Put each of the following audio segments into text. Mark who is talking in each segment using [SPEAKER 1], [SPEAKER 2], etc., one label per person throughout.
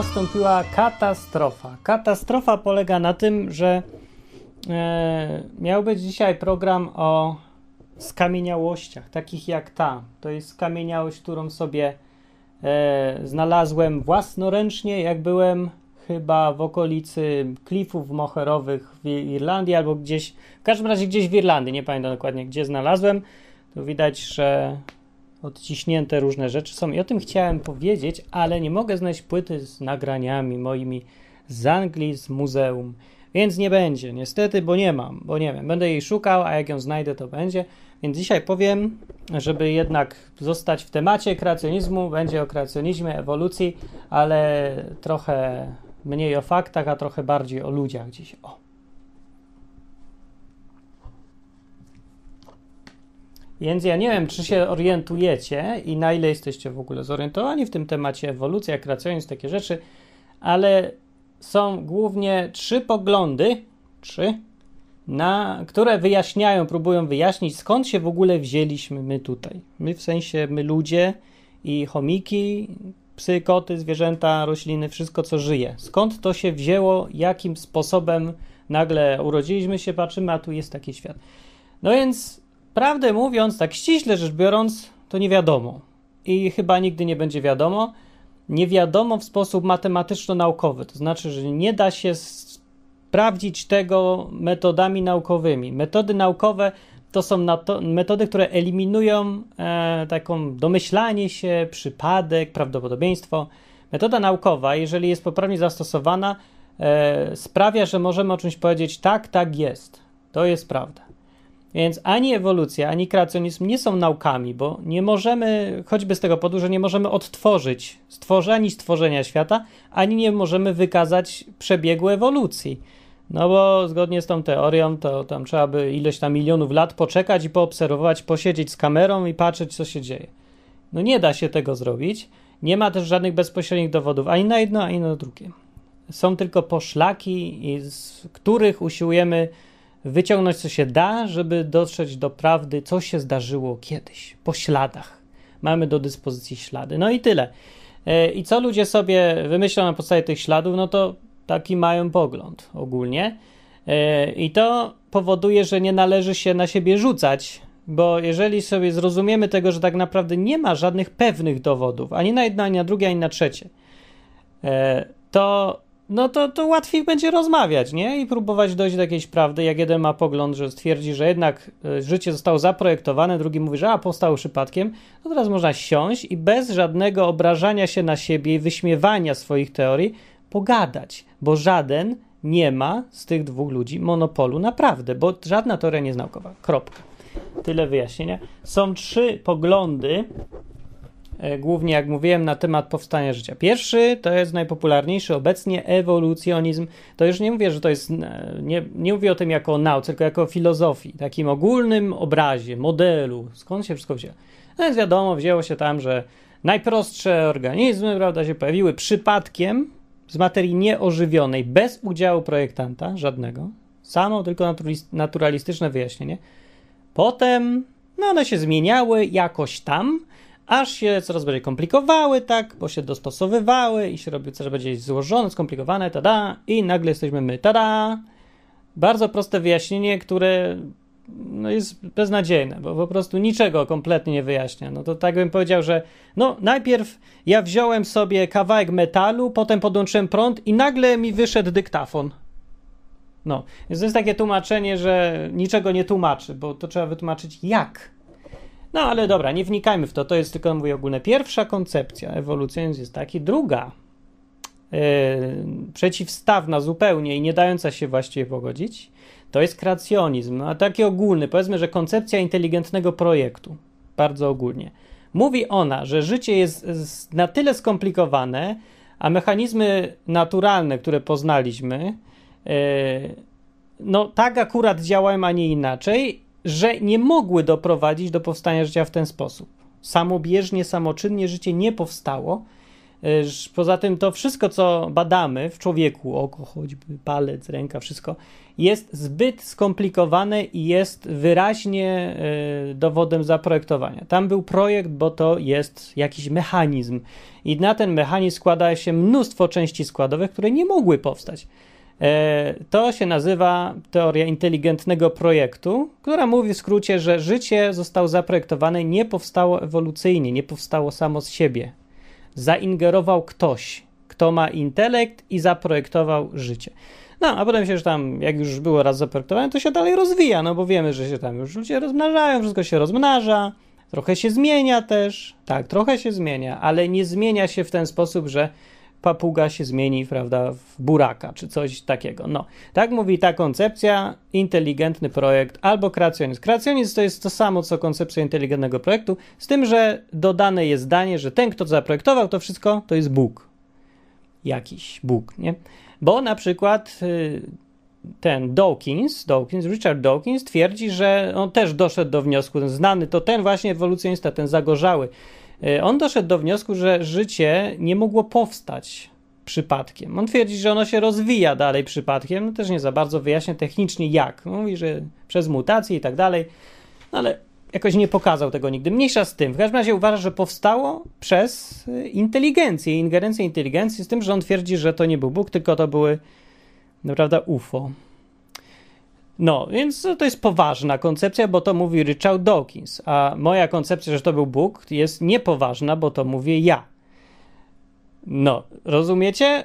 [SPEAKER 1] nastąpiła katastrofa. Katastrofa polega na tym, że e, miał być dzisiaj program o skamieniałościach, takich jak ta. To jest skamieniałość, którą sobie e, znalazłem własnoręcznie, jak byłem chyba w okolicy klifów moherowych w Irlandii albo gdzieś, w każdym razie gdzieś w Irlandii, nie pamiętam dokładnie gdzie znalazłem. Tu widać, że odciśnięte różne rzeczy są i o tym chciałem powiedzieć, ale nie mogę znaleźć płyty z nagraniami moimi z Anglii, z muzeum, więc nie będzie, niestety, bo nie mam, bo nie wiem, będę jej szukał, a jak ją znajdę, to będzie. Więc dzisiaj powiem, żeby jednak zostać w temacie kreacjonizmu, będzie o kreacjonizmie, ewolucji, ale trochę mniej o faktach, a trochę bardziej o ludziach dziś. O. Więc ja nie wiem, czy się orientujecie i na ile jesteście w ogóle zorientowani w tym temacie ewolucja, kreacjonizm, takie rzeczy, ale są głównie trzy poglądy, trzy, na, które wyjaśniają, próbują wyjaśnić, skąd się w ogóle wzięliśmy my tutaj. My w sensie, my ludzie i chomiki, psy, koty, zwierzęta, rośliny, wszystko co żyje. Skąd to się wzięło, jakim sposobem nagle urodziliśmy się, patrzymy, a tu jest taki świat. No więc Prawdę mówiąc, tak ściśle rzecz biorąc, to nie wiadomo. I chyba nigdy nie będzie wiadomo. Nie wiadomo w sposób matematyczno-naukowy. To znaczy, że nie da się sprawdzić tego metodami naukowymi. Metody naukowe to są metody, które eliminują e, taką domyślanie się, przypadek, prawdopodobieństwo. Metoda naukowa, jeżeli jest poprawnie zastosowana, e, sprawia, że możemy o czymś powiedzieć tak, tak jest. To jest prawda. Więc ani ewolucja, ani kreacjonizm nie są naukami, bo nie możemy, choćby z tego powodu, że nie możemy odtworzyć stworzenia ani stworzenia świata, ani nie możemy wykazać przebiegu ewolucji. No bo zgodnie z tą teorią, to tam trzeba by ileś tam milionów lat poczekać i poobserwować, posiedzieć z kamerą i patrzeć, co się dzieje. No nie da się tego zrobić. Nie ma też żadnych bezpośrednich dowodów ani na jedno, ani na drugie. Są tylko poszlaki, z których usiłujemy wyciągnąć co się da, żeby dotrzeć do prawdy, co się zdarzyło kiedyś, po śladach. Mamy do dyspozycji ślady. No i tyle. E, I co ludzie sobie wymyślą na podstawie tych śladów, no to taki mają pogląd ogólnie. E, I to powoduje, że nie należy się na siebie rzucać, bo jeżeli sobie zrozumiemy tego, że tak naprawdę nie ma żadnych pewnych dowodów, ani na jedno, ani na drugie, ani na trzecie, e, to no to, to łatwiej będzie rozmawiać, nie? I próbować dojść do jakiejś prawdy. Jak jeden ma pogląd, że stwierdzi, że jednak e, życie zostało zaprojektowane, drugi mówi, że a powstało przypadkiem, to teraz można siąść i bez żadnego obrażania się na siebie i wyśmiewania swoich teorii pogadać, bo żaden nie ma z tych dwóch ludzi monopolu naprawdę, bo żadna teoria nie jest naukowa. Kropka. Tyle wyjaśnienia. Są trzy poglądy głównie jak mówiłem, na temat powstania życia. Pierwszy to jest najpopularniejszy obecnie ewolucjonizm. To już nie mówię, że to jest, e, nie, nie mówię o tym jako o nauce, tylko jako o filozofii, takim ogólnym obrazie, modelu, skąd się wszystko wzięło. No więc wiadomo, wzięło się tam, że najprostsze organizmy, prawda, się pojawiły przypadkiem z materii nieożywionej, bez udziału projektanta żadnego, samo tylko naturalistyczne wyjaśnienie. Potem, no one się zmieniały jakoś tam, aż się coraz bardziej komplikowały, tak, bo się dostosowywały i się robiły coraz bardziej złożone, skomplikowane, tada, i nagle jesteśmy my, tada. Bardzo proste wyjaśnienie, które no, jest beznadziejne, bo po prostu niczego kompletnie nie wyjaśnia. No to tak bym powiedział, że no najpierw ja wziąłem sobie kawałek metalu, potem podłączyłem prąd i nagle mi wyszedł dyktafon. No, więc to jest takie tłumaczenie, że niczego nie tłumaczy, bo to trzeba wytłumaczyć jak. No ale dobra, nie wnikajmy w to, to jest tylko, mówię ogólne. Pierwsza koncepcja ewolucjonizm jest taki, druga, yy, przeciwstawna zupełnie i nie dająca się właściwie pogodzić, to jest kreacjonizm, a taki ogólny, powiedzmy, że koncepcja inteligentnego projektu, bardzo ogólnie. Mówi ona, że życie jest na tyle skomplikowane, a mechanizmy naturalne, które poznaliśmy, yy, no tak akurat działają, a nie inaczej, że nie mogły doprowadzić do powstania życia w ten sposób. Samobieżnie, samoczynnie życie nie powstało, Poza tym to wszystko, co badamy w człowieku, oko, choćby palec, ręka, wszystko, jest zbyt skomplikowane i jest wyraźnie dowodem zaprojektowania. Tam był projekt, bo to jest jakiś mechanizm i na ten mechanizm składa się mnóstwo części składowych, które nie mogły powstać. E, to się nazywa teoria inteligentnego projektu, która mówi w skrócie, że życie zostało zaprojektowane, nie powstało ewolucyjnie, nie powstało samo z siebie. Zaingerował ktoś, kto ma intelekt i zaprojektował życie. No, a potem się już tam, jak już było raz zaprojektowane, to się dalej rozwija, no bo wiemy, że się tam już ludzie rozmnażają, wszystko się rozmnaża, trochę się zmienia też, tak, trochę się zmienia, ale nie zmienia się w ten sposób, że papuga się zmieni, prawda, w buraka czy coś takiego. No, tak mówi ta koncepcja, inteligentny projekt albo kreacjonizm. Kreacjonizm to jest to samo, co koncepcja inteligentnego projektu, z tym, że dodane jest zdanie, że ten, kto to zaprojektował to wszystko, to jest Bóg. Jakiś Bóg, nie? Bo na przykład y, ten Dawkins, Dawkins, Richard Dawkins twierdzi, że on też doszedł do wniosku, ten znany to ten właśnie ewolucjonista, ten zagorzały, on doszedł do wniosku, że życie nie mogło powstać przypadkiem. On twierdzi, że ono się rozwija dalej przypadkiem, no też nie za bardzo wyjaśnia technicznie jak. Mówi, że przez mutacje i tak dalej, no ale jakoś nie pokazał tego nigdy. Mniejsza z tym. W każdym razie uważa, że powstało przez e, inteligencję, ingerencję inteligencji, z tym, że on twierdzi, że to nie był Bóg, tylko to były, naprawdę, UFO. No, więc to jest poważna koncepcja, bo to mówi Richard Dawkins, a moja koncepcja, że to był Bóg, jest niepoważna, bo to mówię ja. No, rozumiecie?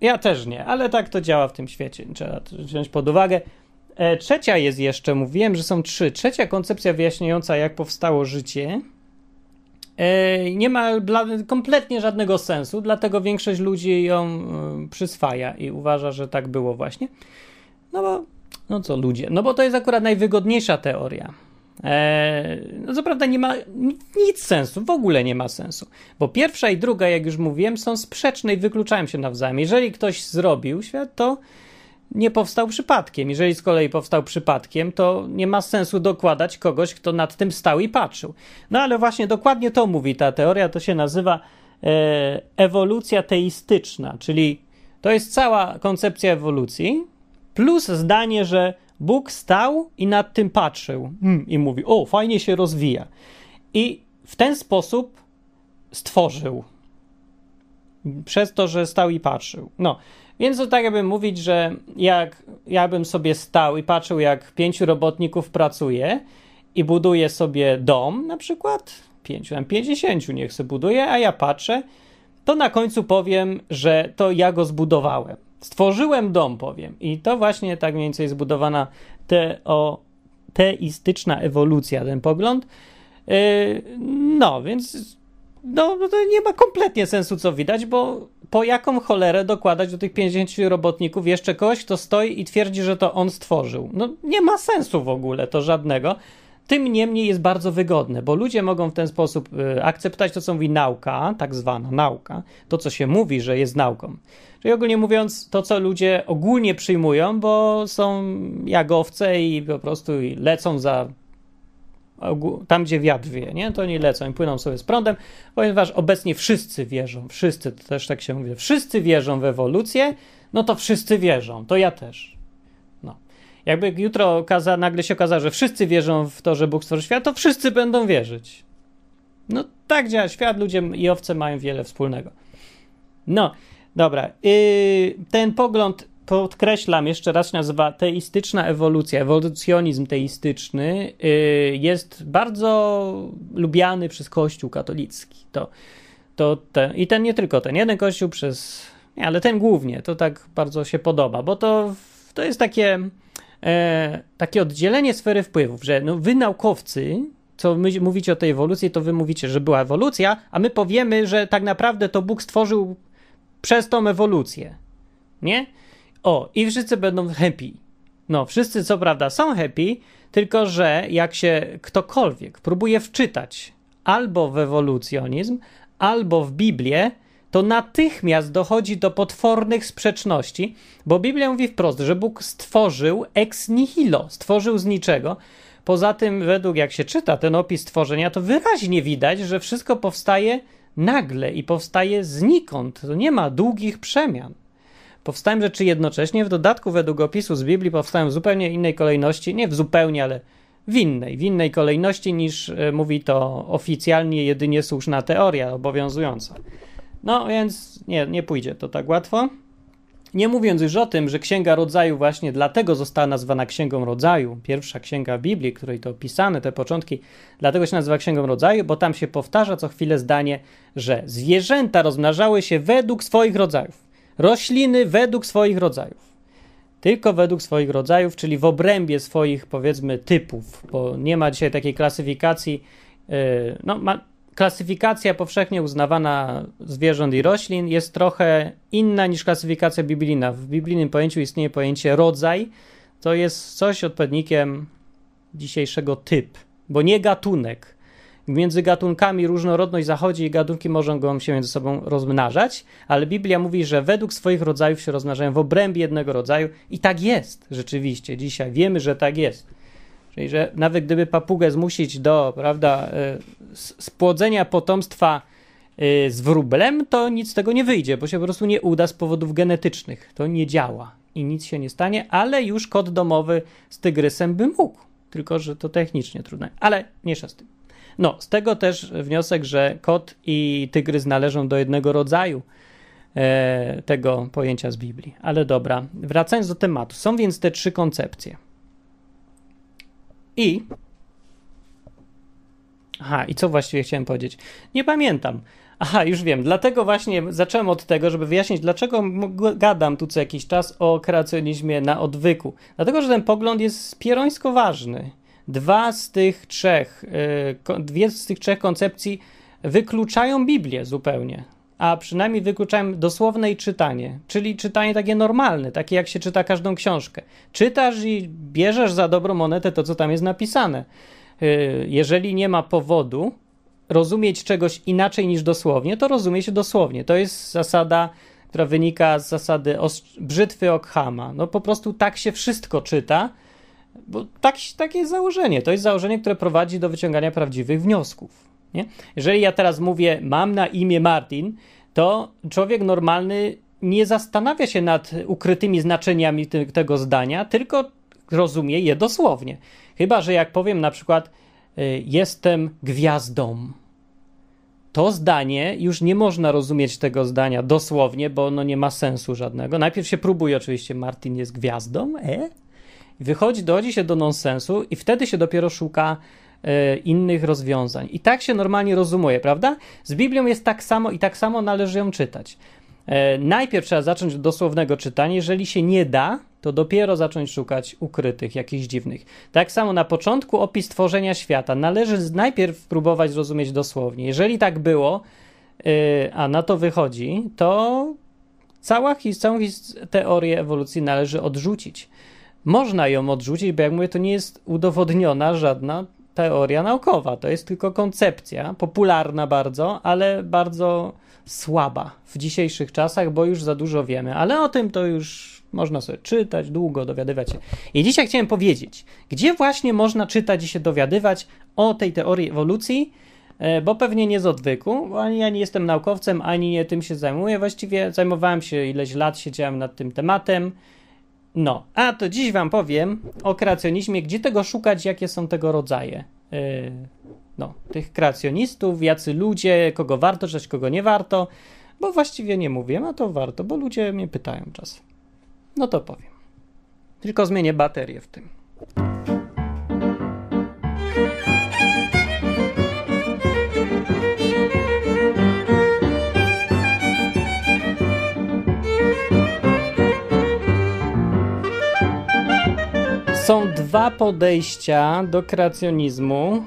[SPEAKER 1] Ja też nie, ale tak to działa w tym świecie. Trzeba to wziąć pod uwagę. E, trzecia jest jeszcze, mówiłem, że są trzy. Trzecia koncepcja wyjaśniająca, jak powstało życie, e, nie ma kompletnie żadnego sensu, dlatego większość ludzi ją e, przyswaja i uważa, że tak było właśnie. No bo no co ludzie? No bo to jest akurat najwygodniejsza teoria. Eee, no co prawda nie ma nic sensu, w ogóle nie ma sensu, bo pierwsza i druga, jak już mówiłem, są sprzeczne i wykluczają się nawzajem. Jeżeli ktoś zrobił świat, to nie powstał przypadkiem. Jeżeli z kolei powstał przypadkiem, to nie ma sensu dokładać kogoś, kto nad tym stał i patrzył. No ale właśnie dokładnie to mówi ta teoria, to się nazywa e, ewolucja teistyczna, czyli to jest cała koncepcja ewolucji, plus zdanie, że Bóg stał i nad tym patrzył mm, i mówi: O, fajnie się rozwija. I w ten sposób stworzył. Przez to, że stał i patrzył. No, więc to tak jakby mówić, że jak ja bym sobie stał i patrzył, jak pięciu robotników pracuje i buduje sobie dom, na przykład pięciu, tam pięćdziesięciu niech sobie buduje, a ja patrzę, to na końcu powiem, że to ja go zbudowałem. Stworzyłem dom, powiem. I to właśnie tak mniej więcej zbudowana te, o, teistyczna ewolucja, ten pogląd. Yy, no, więc no, no, to nie ma kompletnie sensu, co widać, bo po jaką cholerę dokładać do tych 50 robotników jeszcze kogoś, kto stoi i twierdzi, że to on stworzył? No, nie ma sensu w ogóle to żadnego. Tym niemniej jest bardzo wygodne, bo ludzie mogą w ten sposób y, akceptować to, co mówi nauka, tak zwana nauka, to, co się mówi, że jest nauką. Czyli ogólnie mówiąc, to, co ludzie ogólnie przyjmują, bo są jagowce i po prostu lecą za tam, gdzie wiatr wie, nie? to nie lecą i płyną sobie z prądem, ponieważ obecnie wszyscy wierzą, wszyscy, to też tak się mówi, wszyscy wierzą w ewolucję, no to wszyscy wierzą, to ja też. Jakby jutro okaza, nagle się okazało, że wszyscy wierzą w to, że Bóg stworzył świat, to wszyscy będą wierzyć. No tak działa świat, ludzie i owce mają wiele wspólnego. No, dobra. Yy, ten pogląd, podkreślam jeszcze raz, się nazywa teistyczna ewolucja, ewolucjonizm teistyczny, yy, jest bardzo lubiany przez Kościół katolicki. To, to ten, I ten nie tylko ten, jeden Kościół przez... Nie, ale ten głównie, to tak bardzo się podoba, bo to, to jest takie e, takie oddzielenie sfery wpływów, że no, wy naukowcy, co my mówicie o tej ewolucji, to wy mówicie, że była ewolucja, a my powiemy, że tak naprawdę to Bóg stworzył przez tą ewolucję. Nie? O, i wszyscy będą happy. No, wszyscy co prawda są happy, tylko że jak się ktokolwiek próbuje wczytać albo w ewolucjonizm, albo w Biblię, to natychmiast dochodzi do potwornych sprzeczności, bo Biblia mówi wprost, że Bóg stworzył ex nihilo, stworzył z niczego. Poza tym, według jak się czyta ten opis stworzenia, to wyraźnie widać, że wszystko powstaje nagle i powstaje znikąd. To nie ma długich przemian. Powstają rzeczy jednocześnie, w dodatku według opisu z Biblii powstają w zupełnie innej kolejności, nie w zupełnie, ale w innej, w innej kolejności niż e, mówi to oficjalnie jedynie słuszna teoria obowiązująca. No więc nie, nie pójdzie to tak łatwo. Nie mówiąc już o tym, że Księga Rodzaju właśnie dlatego została nazwana Księgą Rodzaju, pierwsza księga Biblii, której to opisane, te początki, dlatego się nazywa Księgą Rodzaju, bo tam się powtarza co chwilę zdanie, że zwierzęta rozmnażały się według swoich rodzajów, rośliny według swoich rodzajów. Tylko według swoich rodzajów, czyli w obrębie swoich, powiedzmy, typów, bo nie ma dzisiaj takiej klasyfikacji. Yy, no, ma, klasyfikacja powszechnie uznawana zwierząt i roślin jest trochę inna niż klasyfikacja biblijna. W biblijnym pojęciu istnieje pojęcie rodzaj, to jest coś odpowiednikiem dzisiejszego typ, bo nie gatunek. Między gatunkami różnorodność zachodzi i gatunki mogą się między sobą rozmnażać, ale Biblia mówi, że według swoich rodzajów się rozmnażają w obrębie jednego rodzaju i tak jest rzeczywiście. Dzisiaj wiemy, że tak jest. Czyli, że nawet gdyby papugę zmusić do, prawda, e, spłodzenia potomstwa e, z wróblem, to nic z tego nie wyjdzie, bo się po prostu nie uda z powodów genetycznych. To nie działa i nic się nie stanie, ale już kot domowy z tygrysem by mógł. Tylko, że to technicznie trudne. Ale nie z tym. No, z tego też wniosek, że kot i tygrys należą do jednego rodzaju e, tego pojęcia z Biblii. Ale dobra, wracając do tematu. Są więc te trzy koncepcje. I. Aha, i co właściwie chciałem powiedzieć? Nie pamiętam. Aha, już wiem. Dlatego właśnie zacząłem od tego, żeby wyjaśnić, dlaczego gadam tu co jakiś czas o kreacjonizmie na odwyku. Dlatego, że ten pogląd jest pierońsko ważny. Dwa z tych trzech, yy, dwie z tych trzech koncepcji wykluczają Biblię zupełnie a przynajmniej wykluczałem dosłowne czytanie, czyli czytanie takie normalne, takie jak się czyta każdą książkę. Czytasz i bierzesz za dobrą monetę to, co tam jest napisane. Y, jeżeli nie ma powodu rozumieć czegoś inaczej niż dosłownie, to rozumie się dosłownie. To jest zasada, która wynika z zasady brzytwy Ockhama. No po prostu tak się wszystko czyta, bo tak, takie jest założenie. To jest założenie, które prowadzi do wyciągania prawdziwych wniosków. Nie? Jeżeli ja teraz mówię, mam na imię Martin, to człowiek normalny nie zastanawia się nad ukrytymi znaczeniami te, tego zdania, tylko rozumie je dosłownie. Chyba, że jak powiem na przykład, y, jestem gwiazdą, to zdanie już nie można rozumieć tego zdania dosłownie, bo ono nie ma sensu żadnego. Najpierw się próbuje oczywiście, Martin jest gwiazdą, e? Wychodzi, dochodzi się do nonsensu i wtedy się dopiero szuka innych rozwiązań. I tak się normalnie rozumuje, prawda? Z Biblią jest tak samo i tak samo należy ją czytać. E, najpierw trzeba zacząć od dosłownego czytania. Jeżeli się nie da, to dopiero zacząć szukać ukrytych, jakichś dziwnych. Tak samo na początku opis tworzenia świata. Należy najpierw spróbować zrozumieć dosłownie. Jeżeli tak było, e, a na to wychodzi, to cała, całą teorię ewolucji należy odrzucić. Można ją odrzucić, bo jak mówię, to nie jest udowodniona żadna teoria naukowa, to jest tylko koncepcja, popularna bardzo, ale bardzo słaba w dzisiejszych czasach, bo już za dużo wiemy, ale o tym to już można sobie czytać, długo dowiadywać się. I dzisiaj chciałem powiedzieć, gdzie właśnie można czytać i się dowiadywać o tej teorii ewolucji, e, bo pewnie nie z odwyku, bo ani ja nie jestem naukowcem, ani nie tym się zajmuję. Właściwie zajmowałem się ileś lat, siedziałem nad tym tematem no, a to dziś Wam powiem o kreacjonizmie, gdzie tego szukać, jakie są tego rodzaje. Yy, no, tych kreacjonistów, jacy ludzie, kogo warto czytać, kogo nie warto, bo właściwie nie mówię, a to warto, bo ludzie mnie pytają czasem. No to powiem. Tylko zmienię baterię w tym. Są dwa podejścia do kreacjonizmu,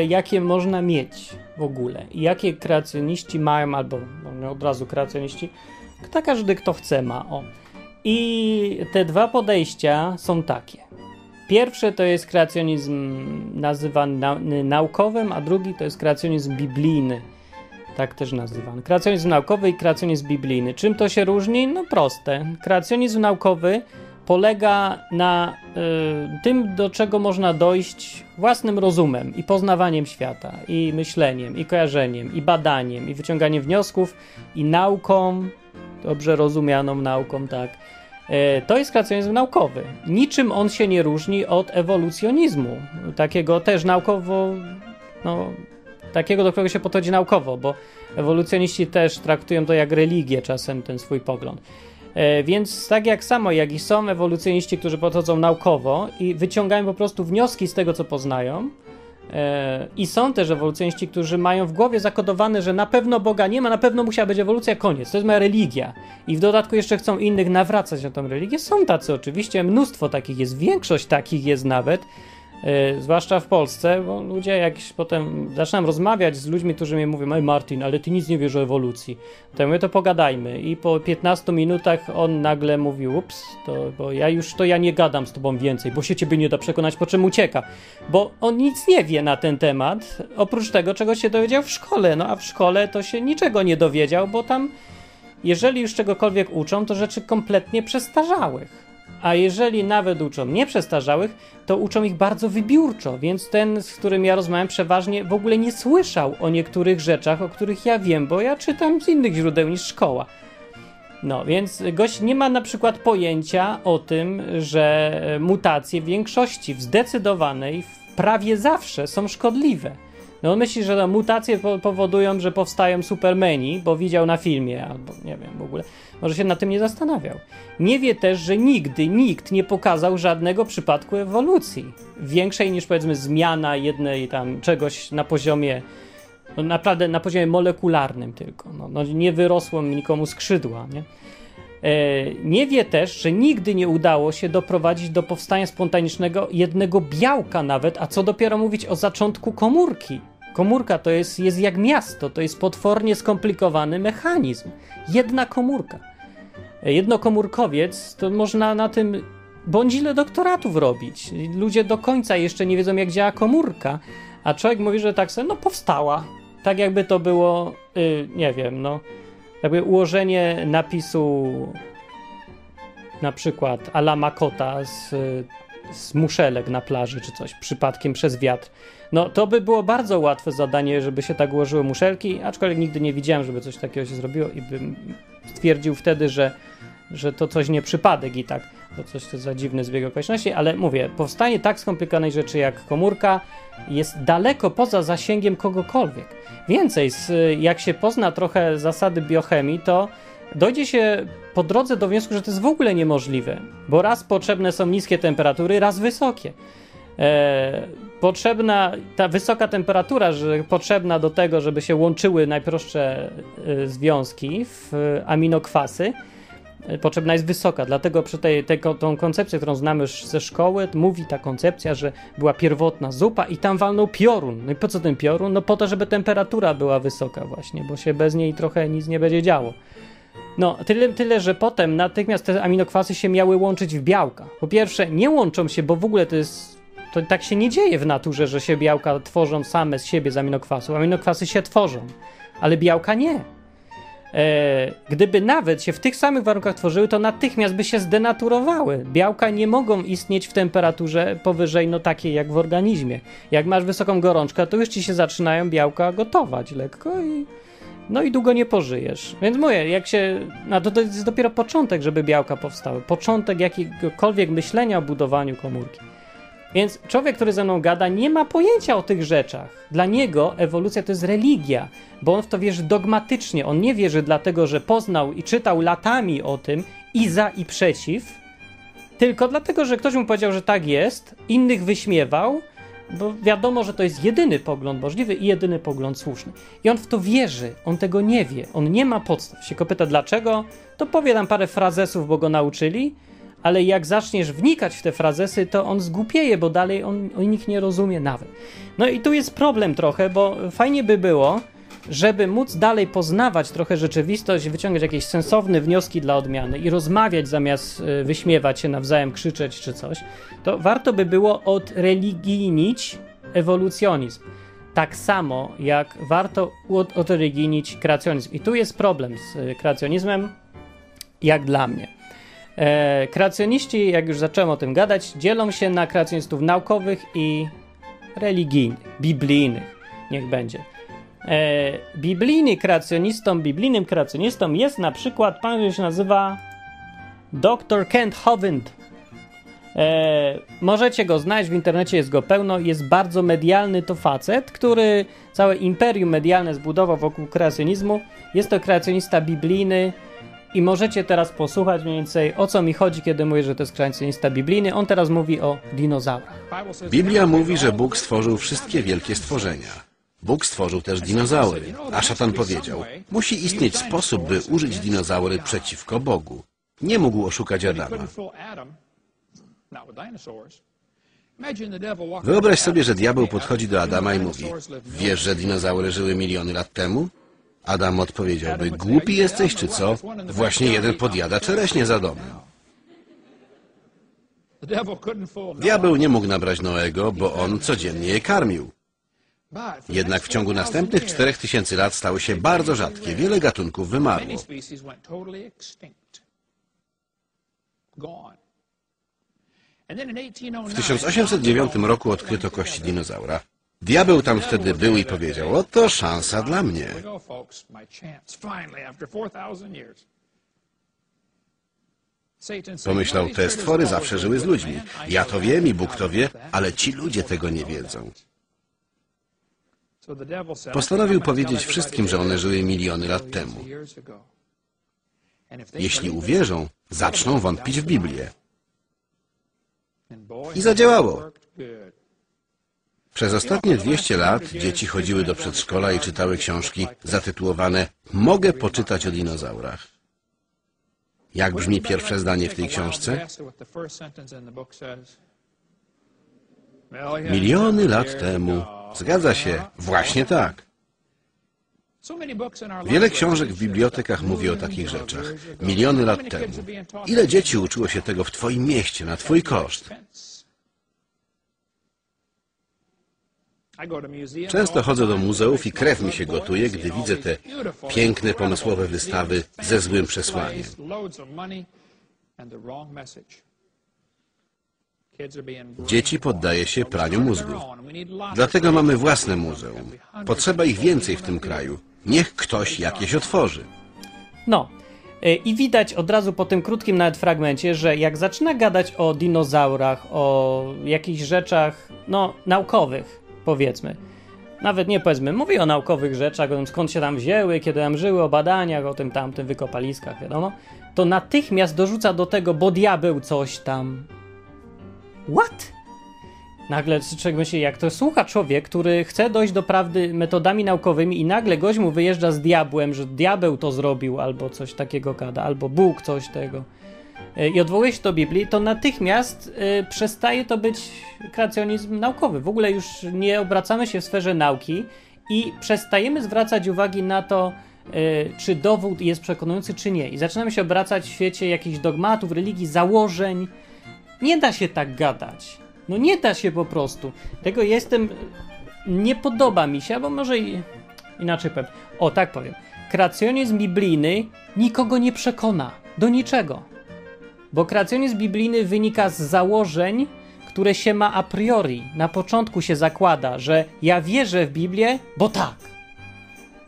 [SPEAKER 1] y, jakie można mieć w ogóle. Jakie kreacjoniści mają, albo no od razu kreacjoniści, kto każdy, kto chce, ma. O. I te dwa podejścia są takie. Pierwsze to jest kreacjonizm nazywany naukowym, a drugi to jest kreacjonizm biblijny. Tak też nazywany. Kreacjonizm naukowy i kreacjonizm biblijny. Czym to się różni? No proste. Kreacjonizm naukowy polega na y, tym, do czego można dojść własnym rozumem i poznawaniem świata, i myśleniem, i kojarzeniem, i badaniem, i wyciąganiem wniosków, i nauką, dobrze rozumianą nauką, tak. Y, to jest kreacjonizm naukowy. Niczym on się nie różni od ewolucjonizmu, takiego też naukowo, no, takiego, do którego się podchodzi naukowo, bo ewolucjoniści też traktują to jak religię czasem, ten swój pogląd. E, więc tak jak samo, jak i są ewolucjoniści, którzy podchodzą naukowo i wyciągają po prostu wnioski z tego, co poznają, e, i są też ewolucjoniści, którzy mają w głowie zakodowane, że na pewno Boga nie ma, na pewno musiała być ewolucja, koniec. To jest moja religia. I w dodatku jeszcze chcą innych nawracać na tą religię. Są tacy oczywiście, mnóstwo takich jest, większość takich jest nawet. Yy, zwłaszcza w Polsce, bo ludzie jak potem zaczynam rozmawiać z ludźmi, którzy mi mówią, ej Martin, ale ty nic nie wiesz o ewolucji. To ja mówię, to pogadajmy. I po 15 minutach on nagle mówi, ups, to, bo ja już, to ja nie gadam z tobą więcej, bo się ciebie nie da przekonać, po czym ucieka. Bo on nic nie wie na ten temat, oprócz tego, czego się dowiedział w szkole. No a w szkole to się niczego nie dowiedział, bo tam, jeżeli już czegokolwiek uczą, to rzeczy kompletnie przestarzałych. A jeżeli nawet uczą nieprzestarzałych, to uczą ich bardzo wybiórczo, więc ten, z którym ja rozmawiam, przeważnie w ogóle nie słyszał o niektórych rzeczach, o których ja wiem, bo ja czytam z innych źródeł niż szkoła. No, więc gość nie ma na przykład pojęcia o tym, że mutacje w większości, w zdecydowanej, prawie zawsze są szkodliwe. No on myśli, że mutacje powodują, że powstają supermeni, bo widział na filmie, albo nie wiem w ogóle. Może się na tym nie zastanawiał. Nie wie też, że nigdy nikt nie pokazał żadnego przypadku ewolucji. Większej niż powiedzmy zmiana jednej tam czegoś na poziomie no naprawdę na poziomie molekularnym tylko. No, no nie wyrosło nikomu skrzydła, nie? E, nie wie też, że nigdy nie udało się doprowadzić do powstania spontanicznego jednego białka nawet, a co dopiero mówić o zaczątku komórki. Komórka to jest, jest jak miasto, to jest potwornie skomplikowany mechanizm. Jedna komórka. E, jednokomórkowiec to można na tym bądź ile doktoratów robić. Ludzie do końca jeszcze nie wiedzą, jak działa komórka, a człowiek mówi, że tak sobie, no powstała. Tak jakby to było, yy, nie wiem, no jakby ułożenie napisu na przykład Alama Kota z, z muszelek na plaży czy coś, przypadkiem przez wiatr. No to by było bardzo łatwe zadanie, żeby się tak ułożyły muszelki, aczkolwiek nigdy nie widziałem, żeby coś takiego się zrobiło i bym stwierdził wtedy, że, że to coś nie przypadek i tak, to coś to za dziwny zbieg okoliczności, ale mówię, powstanie tak skomplikowanej rzeczy jak komórka jest daleko poza zasięgiem kogokolwiek. Więcej, jak się pozna trochę zasady biochemii, to dojdzie się po drodze do wniosku, że to jest w ogóle niemożliwe, bo raz potrzebne są niskie temperatury, raz wysokie. E, potrzebna ta wysoka temperatura, że potrzebna do tego, żeby się łączyły najprostsze e, związki w aminokwasy, potrzebna jest wysoka. Dlatego przy tej, tej tą koncepcję, którą znamy już ze szkoły, mówi ta koncepcja, że była pierwotna zupa i tam walnął piorun. No i po co ten piorun? No po to, żeby temperatura była wysoka właśnie, bo się bez niej trochę nic nie będzie działo. No, tyle, tyle, że potem natychmiast te aminokwasy się miały łączyć w białka. Po pierwsze, nie łączą się, bo w ogóle to jest. To tak się nie dzieje w naturze, że się białka tworzą same z siebie z aminokwasów. Aminokwasy się tworzą, ale białka nie. E, gdyby nawet się w tych samych warunkach tworzyły, to natychmiast by się zdenaturowały. Białka nie mogą istnieć w temperaturze powyżej no takiej jak w organizmie. Jak masz wysoką gorączkę, to już ci się zaczynają białka gotować lekko i no i długo nie pożyjesz. Więc mówię, jak się. No to, to jest dopiero początek, żeby białka powstały. Początek jakiegokolwiek myślenia o budowaniu komórki. Więc człowiek, który ze mną gada, nie ma pojęcia o tych rzeczach. Dla niego ewolucja to jest religia, bo on w to wierzy dogmatycznie. On nie wierzy dlatego, że poznał i czytał latami o tym i za i przeciw, tylko dlatego, że ktoś mu powiedział, że tak jest, innych wyśmiewał, bo wiadomo, że to jest jedyny pogląd możliwy i jedyny pogląd słuszny. I on w to wierzy, on tego nie wie, on nie ma podstaw. Się go pyta dlaczego, to powie tam parę frazesów, bo go nauczyli, ale jak zaczniesz wnikać w te frazesy, to on zgłupieje, bo dalej on, on nikt nie rozumie nawet. No i tu jest problem trochę, bo fajnie by było, żeby móc dalej poznawać trochę rzeczywistość, wyciągać jakieś sensowne wnioski dla odmiany i rozmawiać zamiast y, wyśmiewać się nawzajem, krzyczeć czy coś, to warto by było odreligijnić ewolucjonizm. Tak samo jak warto odreligijnić kreacjonizm. I tu jest problem z y, kreacjonizmem, jak dla mnie. E, kreacjoniści, jak już zacząłem o tym gadać, dzielą się na kreacjonistów naukowych i religijnych, biblijnych, niech będzie. E, biblijny kreacjonistą, biblijnym kreacjonistą jest na przykład pan, który się nazywa dr Kent Hovind. E, możecie go znać, w internecie jest go pełno, jest bardzo medialny to facet, który całe imperium medialne zbudował wokół kreacjonizmu. Jest to kreacjonista biblijny i możecie teraz posłuchać mniej więcej o co mi chodzi, kiedy mówię, że to jest kreacjonista biblijny. On teraz mówi o dinozaurach.
[SPEAKER 2] Biblia mówi, że Bóg stworzył wszystkie wielkie stworzenia. Bóg stworzył też dinozaury, a szatan powiedział, musi istnieć sposób, by użyć dinozaury przeciwko Bogu. Nie mógł oszukać Adama. Wyobraź sobie, że diabeł podchodzi do Adama i mówi, wiesz, że dinozaury żyły miliony lat temu? Adam odpowiedziałby, głupi jesteś czy co? Właśnie jeden podjada czereśnie za domem. Diabeł nie mógł nabrać Noego, bo on codziennie je karmił. Jednak w ciągu następnych czterech tysięcy lat stały się bardzo rzadkie. Wiele gatunków wymarło. W 1809 roku odkryto kości dinozaura. Diabeł tam wtedy był i powiedział, oto szansa dla mnie. Pomyślał, te stwory zawsze żyły z ludźmi. Ja to wiem i Bóg to wie, ale ci ludzie tego nie wiedzą. Postanowił powiedzieć wszystkim, że one żyły miliony lat temu. Jeśli uwierzą, zaczną wątpić w Biblię. I zadziałało. Przez ostatnie 200 lat dzieci chodziły do przedszkola i czytały książki zatytułowane Mogę poczytać o dinozaurach. Jak brzmi pierwsze zdanie w tej książce? Miliony lat temu. Zgadza się, właśnie tak. Wiele książek w bibliotekach mówi o takich rzeczach. Miliony lat temu. Ile dzieci uczyło się tego w Twoim mieście, na Twój koszt? Często chodzę do muzeów i krew mi się gotuje, gdy widzę te piękne, pomysłowe wystawy ze złym przesłaniem. Dzieci poddaje się praniu mózgów. Dlatego mamy własne muzeum. Potrzeba ich więcej w tym kraju. Niech ktoś jakieś otworzy.
[SPEAKER 1] No. y, I widać od razu po tym krótkim nawet fragmencie, że jak zaczyna gadać o dinozaurach, o jakichś rzeczach, no, naukowych, powiedzmy. Nawet nie powiedzmy, mówi o naukowych rzeczach, o tym skąd się tam wzięły, kiedy tam żyły, o badaniach, o tym tamtym wykopaliskach, wiadomo. To natychmiast dorzuca do tego, bo diabeł coś tam. What? Nagle czego myśli, jak to słucha człowiek, który chce dojść do prawdy metodami naukowymi i nagle gość mu wyjeżdża z diabłem, że diabeł to zrobił, albo coś takiego gada, albo Bóg coś tego i odwołuje się do Biblii, to natychmiast y, przestaje to być kreacjonizm naukowy. W ogóle już nie obracamy się w sferze nauki i przestajemy zwracać uwagi na to, y, czy dowód jest przekonujący, czy nie. I zaczynamy się obracać w świecie jakichś dogmatów, religii, założeń. Nie da się tak gadać. No nie da się po prostu. Tego jestem. Nie podoba mi się, albo może inaczej powiem. O, tak powiem. Kreacjonizm biblijny nikogo nie przekona do niczego. Bo kreacjonizm biblijny wynika z założeń, które się ma a priori. Na początku się zakłada, że ja wierzę w Biblię, bo tak.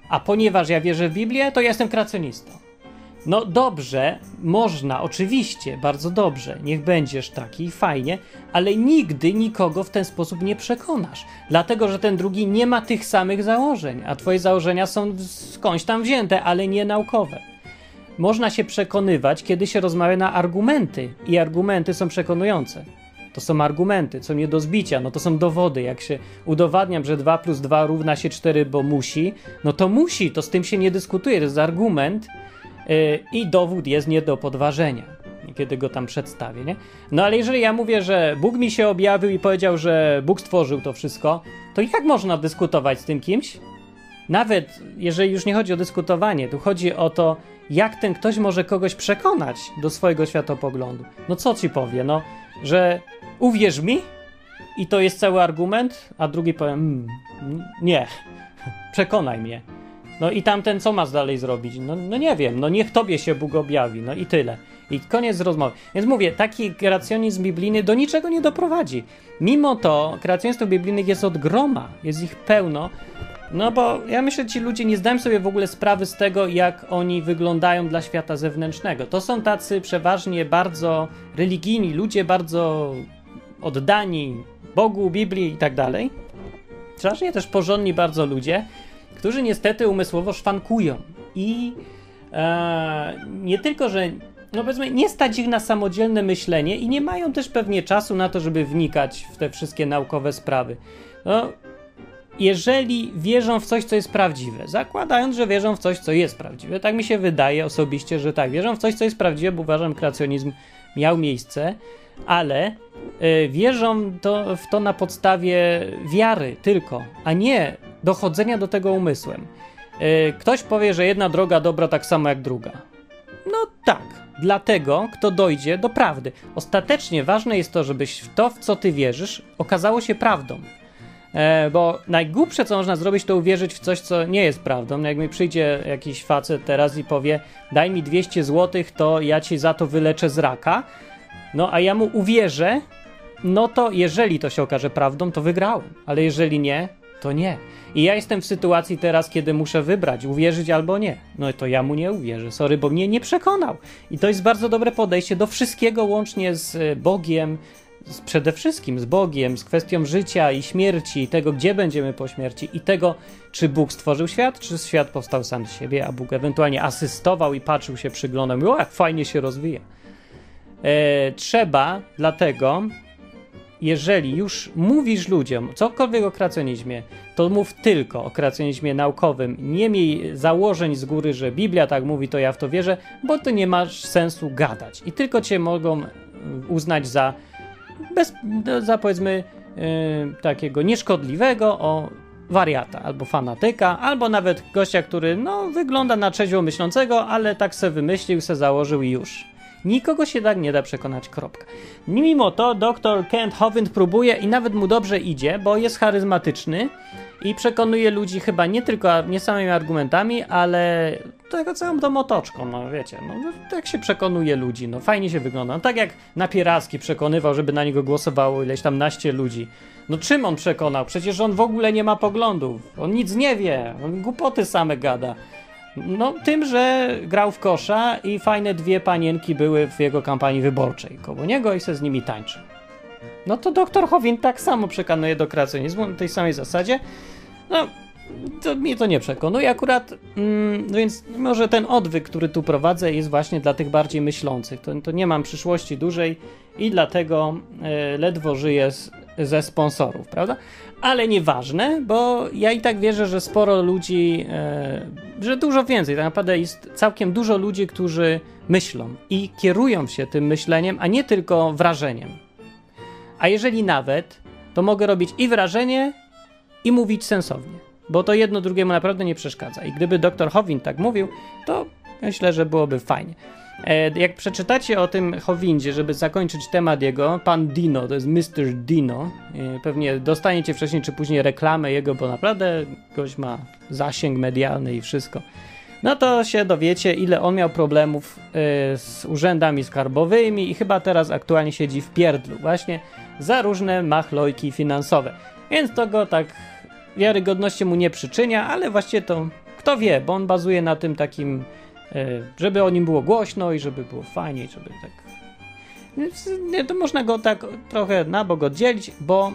[SPEAKER 1] A ponieważ ja wierzę w Biblię, to ja jestem kreacjonistą. No dobrze, można, oczywiście, bardzo dobrze, niech będziesz taki, fajnie, ale nigdy nikogo w ten sposób nie przekonasz, dlatego że ten drugi nie ma tych samych założeń, a twoje założenia są skądś tam wzięte, ale nie naukowe. Można się przekonywać, kiedy się rozmawia na argumenty i argumenty są przekonujące. To są argumenty, co nie do zbicia, no to są dowody. Jak się udowadniam, że 2 plus 2 równa się 4, bo musi, no to musi, to z tym się nie dyskutuje, to jest argument, Yy, i dowód jest nie do podważenia, kiedy go tam przedstawię, nie? No ale jeżeli ja mówię, że Bóg mi się objawił i powiedział, że Bóg stworzył to wszystko, to jak można dyskutować z tym kimś? Nawet jeżeli już nie chodzi o dyskutowanie, tu chodzi o to, jak ten ktoś może kogoś przekonać do swojego światopoglądu. No co ci powie, no, że uwierz mi i to jest cały argument, a drugi powie, mm, nie, przekonaj mnie. No i tamten co masz dalej zrobić? No, no nie wiem, no niech tobie się Bóg objawi, no i tyle. I koniec rozmowy. Więc mówię, taki kreacjonizm biblijny do niczego nie doprowadzi. Mimo to kreacjonistów biblijnych jest od groma, jest ich pełno. No bo ja myślę, że ci ludzie nie zdają sobie w ogóle sprawy z tego, jak oni wyglądają dla świata zewnętrznego. To są tacy przeważnie bardzo religijni ludzie, bardzo oddani Bogu, Biblii i tak dalej. Przeważnie też porządni bardzo ludzie, którzy niestety umysłowo szwankują. I e, nie tylko, że no powiedzmy, nie stać ich na samodzielne myślenie i nie mają też pewnie czasu na to, żeby wnikać w te wszystkie naukowe sprawy. No, jeżeli wierzą w coś, co jest prawdziwe, zakładając, że wierzą w coś, co jest prawdziwe, tak mi się wydaje osobiście, że tak, wierzą w coś, co jest prawdziwe, bo uważam, kreacjonizm miał miejsce, ale y, wierzą to, w to na podstawie wiary tylko, a nie dochodzenia do tego umysłem. Y, ktoś powie, że jedna droga dobra tak samo jak druga. No tak, dlatego kto dojdzie do prawdy. Ostatecznie ważne jest to, żebyś w to, w co ty wierzysz, okazało się prawdą. E, bo najgłupsze, co można zrobić, to uwierzyć w coś, co nie jest prawdą. No jak mi przyjdzie jakiś facet teraz i powie, daj mi 200 zł, to ja ci za to wyleczę z raka, no a ja mu uwierzę, no to jeżeli to się okaże prawdą, to wygrałem. Ale jeżeli nie, to nie. I ja jestem w sytuacji teraz, kiedy muszę wybrać, uwierzyć albo nie. No to ja mu nie uwierzę, sorry, bo mnie nie przekonał. I to jest bardzo dobre podejście do wszystkiego, łącznie z Bogiem, z, przede wszystkim z Bogiem, z kwestią życia i śmierci, tego, gdzie będziemy po śmierci i tego, czy Bóg stworzył świat, czy świat powstał sam z siebie, a Bóg ewentualnie asystował i patrzył się, przyglądał, o jak fajnie się rozwija. E, trzeba dlatego, jeżeli już mówisz ludziom cokolwiek o kreacjonizmie, to mów tylko o kreacjonizmie naukowym. Nie miej założeń z góry, że Biblia tak mówi, to ja w to wierzę, bo to nie masz sensu gadać. I tylko cię mogą uznać za, bez, za powiedzmy, yy, takiego nieszkodliwego, o wariata, albo fanatyka, albo nawet gościa, który no, wygląda na trzeźwo myślącego, ale tak se wymyślił, se założył i już. Nikogo się tak nie da przekonać, kropka. Mimo to dr Kent Hovind próbuje i nawet mu dobrze idzie, bo jest charyzmatyczny i przekonuje ludzi chyba nie tylko nie samymi argumentami, ale tego całą tą otoczką, no wiecie, no tak się przekonuje ludzi, no fajnie się wygląda. No, tak jak Napieralski przekonywał, żeby na niego głosowało ileś tam naście ludzi. No czym on przekonał? Przecież on w ogóle nie ma poglądów, on nic nie wie, on głupoty same gada. No, tym, że grał w kosza i fajne dwie panienki były w jego kampanii wyborczej koło niego i se z nimi tańczył. No to doktor Howin tak samo przekonuje do kreacjonizmu na tej samej zasadzie. No, to mnie to nie przekonuje akurat, mm, no więc może ten odwyk, który tu prowadzę jest właśnie dla tych bardziej myślących. To, to nie mam przyszłości dużej i dlatego y, ledwo żyję z, ze sponsorów, prawda? ale nieważne, bo ja i tak wierzę, że sporo ludzi, e, że dużo więcej, tak naprawdę jest całkiem dużo ludzi, którzy myślą i kierują się tym myśleniem, a nie tylko wrażeniem. A jeżeli nawet, to mogę robić i wrażenie, i mówić sensownie, bo to jedno drugiemu naprawdę nie przeszkadza. I gdyby dr Howin tak mówił, to myślę, że byłoby fajnie. E, jak przeczytacie o tym Howindzie, żeby zakończyć temat jego, pan Dino, to jest Mr. Dino, e, pewnie dostaniecie wcześniej czy później reklamę jego, bo naprawdę gość ma zasięg medialny i wszystko. No to się dowiecie, ile on miał problemów e, z urzędami skarbowymi i chyba teraz aktualnie siedzi w pierdlu właśnie za różne machlojki finansowe. Więc to go tak wiarygodności mu nie przyczynia, ale właściwie to kto wie, bo on bazuje na tym takim E, żeby o nim było głośno i żeby było fajniej, żeby tak. To można go tak trochę na bok oddzielić, bo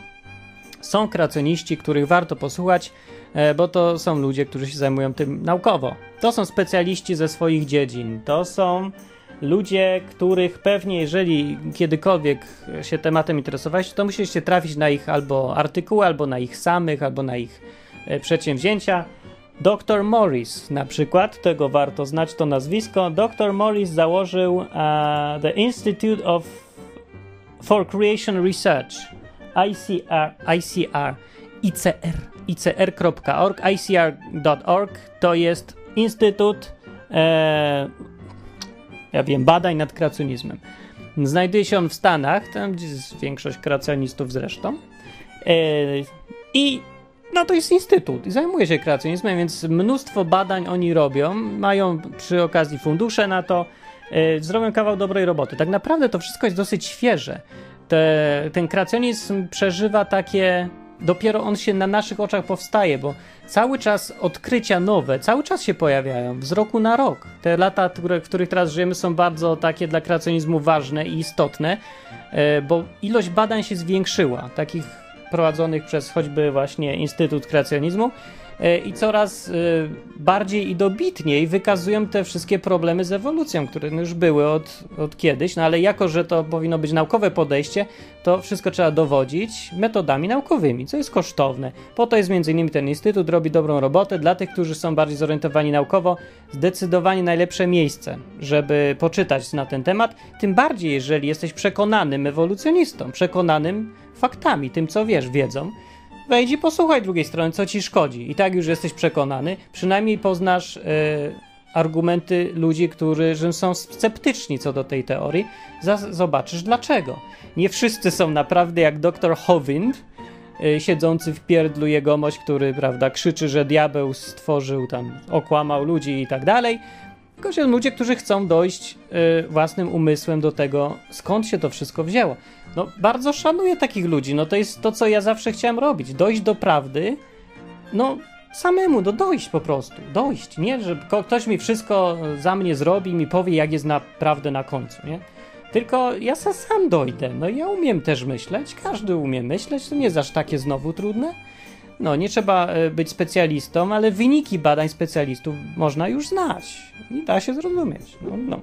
[SPEAKER 1] są kreacjoniści, których warto posłuchać, e, bo to są ludzie, którzy się zajmują tym naukowo. To są specjaliści ze swoich dziedzin. To są ludzie, których pewnie, jeżeli kiedykolwiek się tematem interesowaliście, to musieliście trafić na ich albo artykuły, albo na ich samych, albo na ich e, przedsięwzięcia. Dr. Morris na przykład, tego warto znać to nazwisko. Dr. Morris założył uh, The Institute of for Creation Research, ICR, ICR, ICR, ICR.org, ICR.org to jest Instytut, e, ja wiem, badań nad kreacjonizmem. Znajduje się on w Stanach, tam gdzie jest większość kreacjonistów zresztą. E, I no to jest instytut i zajmuje się kreacjonizmem, więc mnóstwo badań oni robią, mają przy okazji fundusze na to e, zrobią kawał dobrej roboty. Tak naprawdę to wszystko jest dosyć świeże. Te, ten kreacjonizm przeżywa takie dopiero on się na naszych oczach powstaje, bo cały czas odkrycia nowe, cały czas się pojawiają, z roku na rok. Te lata, w których teraz żyjemy, są bardzo takie dla kreacjonizmu ważne i istotne, e, bo ilość badań się zwiększyła, takich prowadzonych przez choćby właśnie Instytut Kreacjonizmu. E, i coraz e, bardziej i dobitniej wykazują te wszystkie problemy z ewolucją, które już były od, od kiedyś, no ale jako, że to powinno być naukowe podejście, to wszystko trzeba dowodzić metodami naukowymi, co jest kosztowne. Po to jest innymi ten instytut, robi dobrą robotę dla tych, którzy są bardziej zorientowani naukowo, zdecydowanie najlepsze miejsce, żeby poczytać na ten temat, tym bardziej jeżeli jesteś przekonanym ewolucjonistą, przekonanym faktami, tym co wiesz, wiedzą, wejdź i posłuchaj drugiej strony, co ci szkodzi. I tak już jesteś przekonany, przynajmniej poznasz e, argumenty ludzi, którzy są sceptyczni co do tej teorii, zobaczysz dlaczego. Nie wszyscy są naprawdę jak dr Hovind, e, siedzący w pierdlu jegomość, który, prawda, krzyczy, że diabeł stworzył tam, okłamał ludzi i tak dalej. Tylko są ludzie, którzy chcą dojść y, własnym umysłem do tego, skąd się to wszystko wzięło. No, bardzo szanuję takich ludzi. No, to jest to, co ja zawsze chciałem robić. Dojść do prawdy, no, samemu, do dojść po prostu. Dojść, nie? Że ktoś mi wszystko za mnie zrobi, mi powie, jak jest naprawdę na końcu, nie? Tylko ja sam dojdę. No, ja umiem też myśleć, każdy umie myśleć, to nie jest aż takie znowu trudne. No, nie trzeba e, być specjalistą, ale wyniki badań specjalistów można już znać i da się zrozumieć. No, no.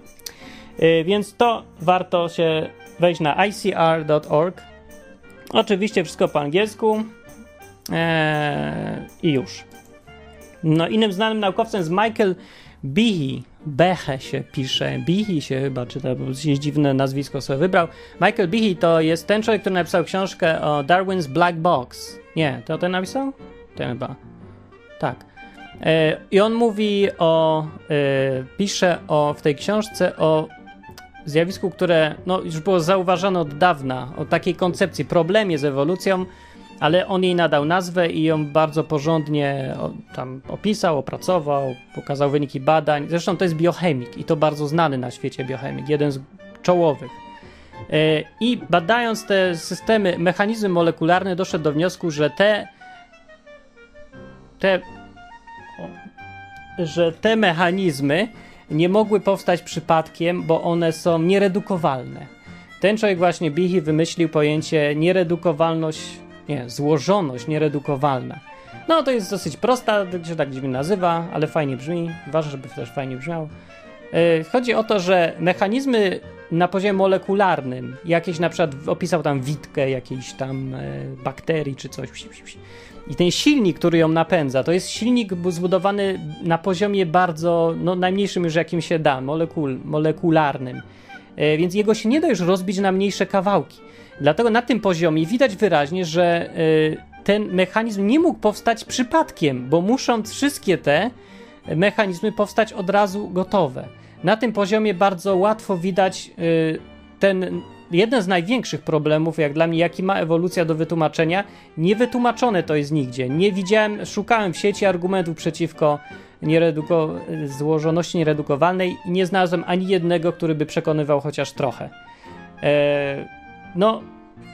[SPEAKER 1] E, więc to warto się wejść na icr.org. Oczywiście wszystko po angielsku eee, i już. No, innym znanym naukowcem jest Michael Behe. Behe się pisze, Behe się chyba czyta, bo jest dziwne nazwisko sobie wybrał. Michael Behe to jest ten człowiek, który napisał książkę o Darwin's Black Box. Nie, to ten napisał? Ten chyba. Tak. E, I on mówi o, e, pisze o, w tej książce o zjawisku, które no, już było zauważone od dawna, o takiej koncepcji, problemie z ewolucją, ale on jej nadał nazwę i ją bardzo porządnie tam opisał, opracował, pokazał wyniki badań. Zresztą to jest biochemik i to bardzo znany na świecie biochemik, jeden z czołowych. E, I badając te systemy, mechanizmy molekularne, doszedł do wniosku, że te, te że te mechanizmy nie mogły powstać przypadkiem, bo one są nieredukowalne. Ten człowiek właśnie Bihi wymyślił pojęcie nieredukowalność, nie, złożoność nieredukowalna. No to jest dosyć prosta, się tak dziwnie nazywa, ale fajnie brzmi. Ważne, żeby też fajnie brzmiało. Yy, chodzi o to, że mechanizmy na poziomie molekularnym, jakieś na przykład opisał tam witkę jakiejś tam yy, bakterii czy coś, i ten silnik, który ją napędza, to jest silnik zbudowany na poziomie bardzo, no najmniejszym już jakim się da, molekul, molekularnym. E, więc jego się nie da już rozbić na mniejsze kawałki. Dlatego na tym poziomie widać wyraźnie, że e, ten mechanizm nie mógł powstać przypadkiem, bo muszą wszystkie te mechanizmy powstać od razu gotowe. Na tym poziomie bardzo łatwo widać e, ten jeden z największych problemów, jak dla mnie, jaki ma ewolucja do wytłumaczenia, niewytłumaczone to jest nigdzie. Nie widziałem, szukałem w sieci argumentów przeciwko niereduko- złożoności nieredukowalnej i nie znalazłem ani jednego, który by przekonywał chociaż trochę. Eee, no,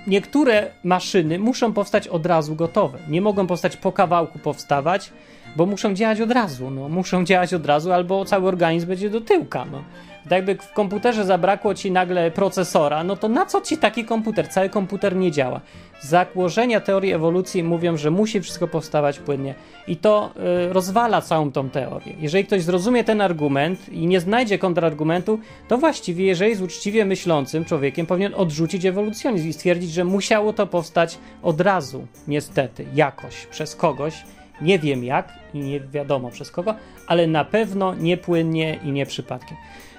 [SPEAKER 1] niektóre maszyny muszą powstać od razu gotowe. Nie mogą powstać po kawałku powstawać, bo muszą działać od razu. No, muszą działać od razu, albo cały organizm będzie do tyłka. No. Tak jakby w komputerze zabrakło ci nagle procesora, no to na co ci taki komputer? Cały komputer nie działa. Zakłożenia teorii ewolucji mówią, że musi wszystko powstawać płynnie i to y, rozwala całą tą teorię. Jeżeli ktoś zrozumie ten argument i nie znajdzie kontrargumentu, to właściwie, jeżeli jest uczciwie myślącym człowiekiem, powinien odrzucić ewolucjonizm i stwierdzić, że musiało to powstać od razu, niestety, jakoś, przez kogoś. Nie wiem jak i nie wiadomo przez kogo, ale na pewno nie płynnie i nie przypadkiem.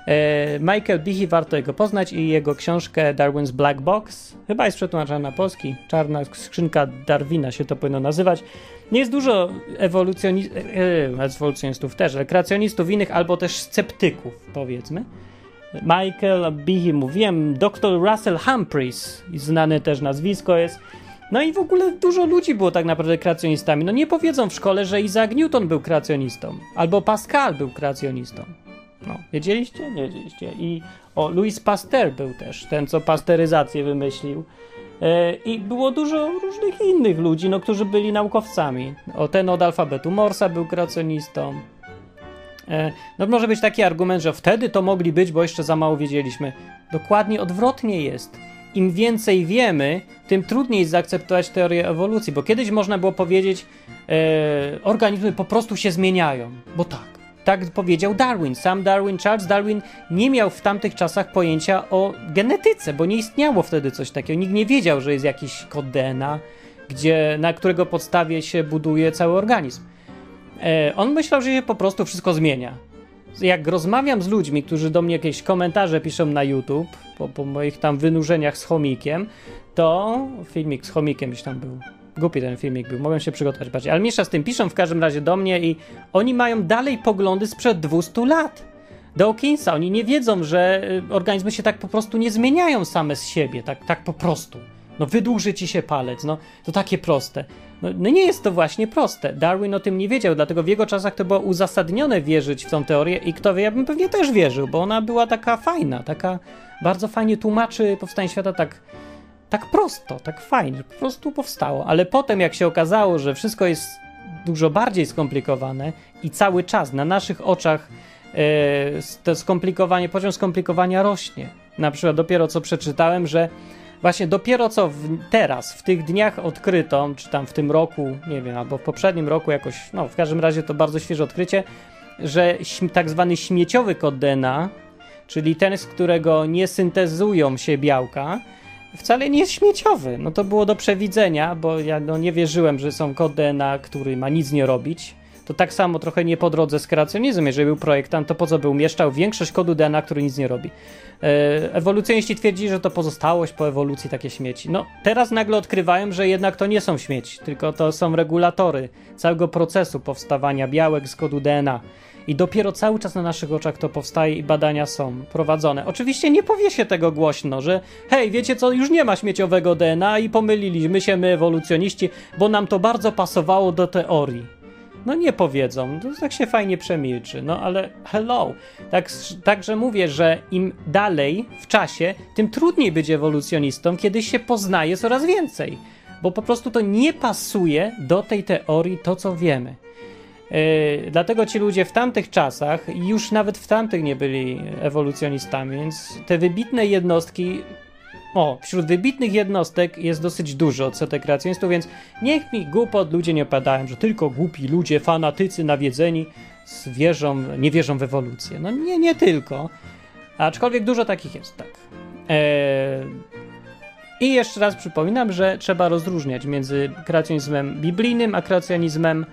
[SPEAKER 1] E, Michael Behe, warto jego poznać i jego książkę Darwin's Black Box, chyba jest przetłumaczona na polski, Czarna skrzynka Darwina się to powinno nazywać. Nie jest dużo ewolucjonistów, e, ewolucjonistów też, ale kreacjonistów innych, albo też sceptyków, powiedzmy. Michael Behe mówiłem, dr Russell Humphreys, znane też nazwisko jest. No i w ogóle dużo ludzi było tak naprawdę kreacjonistami. No nie powiedzą w szkole, że Isaac Newton był kreacjonistą, albo Pascal był kreacjonistą. No, wiedzieliście? Nie wiedzieliście. I o, Louis Pasteur był też, ten co pasteryzację wymyślił. E, I było dużo różnych innych ludzi, no, którzy byli naukowcami. O, ten od alfabetu Morsa był kreacjonistą. E, no może być taki argument, że wtedy to mogli być, bo jeszcze za mało wiedzieliśmy. Dokładnie odwrotnie jest. Im więcej wiemy, tym trudniej jest zaakceptować teorię ewolucji, bo kiedyś można było powiedzieć, e, organizmy po prostu się zmieniają, bo tak. Tak powiedział Darwin. Sam Darwin, Charles Darwin nie miał w tamtych czasach pojęcia o genetyce, bo nie istniało wtedy coś takiego. Nikt nie wiedział, że jest jakiś kod DNA, gdzie, na którego podstawie się buduje cały organizm. E, on myślał, że się po prostu wszystko zmienia. Jak rozmawiam z ludźmi, którzy do mnie jakieś komentarze piszą na YouTube, po, po moich tam wynurzeniach z chomikiem, to filmik z chomikiem gdzieś tam był. Głupi ten filmik był, mogłem się przygotować bardziej. Ale mniejsza z tym, piszą w każdym razie do mnie i oni mają dalej poglądy sprzed 200 lat. Dawkinsa, oni nie wiedzą, że y, organizmy się tak po prostu nie zmieniają same z siebie, tak, tak po prostu. No wydłuży ci się palec, no to takie proste. No, no, nie jest to właśnie proste. Darwin o tym nie wiedział, dlatego w jego czasach to było uzasadnione wierzyć w tą teorię i kto wie, ja bym pewnie też wierzył, bo ona była taka fajna, taka bardzo fajnie tłumaczy powstanie świata tak, tak prosto, tak fajnie, po prostu powstało. Ale potem jak się okazało, że wszystko jest dużo bardziej skomplikowane i cały czas na naszych oczach e, to skomplikowanie, poziom skomplikowania rośnie. Na przykład dopiero co przeczytałem, że właśnie dopiero co w, teraz, w tych dniach odkryto, czy tam w tym roku, nie wiem, albo w poprzednim roku jakoś, no w każdym razie to bardzo świeże odkrycie, że tak zwany śmieciowy kod DNA, czyli ten, z którego nie syntezują się białka, wcale nie jest śmieciowy. No to było do przewidzenia, bo ja no, nie wierzyłem, że są kod DNA, który ma nic nie robić. To tak samo trochę nie po drodze z kreacjonizmem. Jeżeli był projektant, to po co by umieszczał większość kodu DNA, który nic nie robi? E, ewolucjoniści twierdzili, że to pozostałość po ewolucji takie śmieci. No, teraz nagle odkrywają, że jednak to nie są śmieci, tylko to są regulatory całego procesu powstawania białek z kodu DNA. I dopiero cały czas na naszych oczach to powstaje i badania są prowadzone. Oczywiście nie powie się tego głośno, że hej, wiecie co, już nie ma śmieciowego DNA i pomyliliśmy się my ewolucjoniści, bo nam to bardzo pasowało do teorii. No nie powiedzą, to tak się fajnie przemilczy, no ale hello. Tak, także mówię, że im dalej w czasie, tym trudniej być ewolucjonistą, kiedy się poznaje coraz więcej, bo po prostu to nie pasuje do tej teorii to, co wiemy. Yy, dlatego ci ludzie w tamtych czasach, już nawet w tamtych nie byli ewolucjonistami, więc te wybitne jednostki o, wśród wybitnych jednostek jest dosyć dużo odsetek kreacjonistów, więc niech mi głupot ludzie nie opadają, że tylko głupi ludzie, fanatycy nawiedzeni wierzą, nie wierzą w ewolucję. No nie, nie tylko. Aczkolwiek dużo takich jest, tak. Eee... I jeszcze raz przypominam, że trzeba rozróżniać między kreacjonizmem biblijnym a kreacjonizmem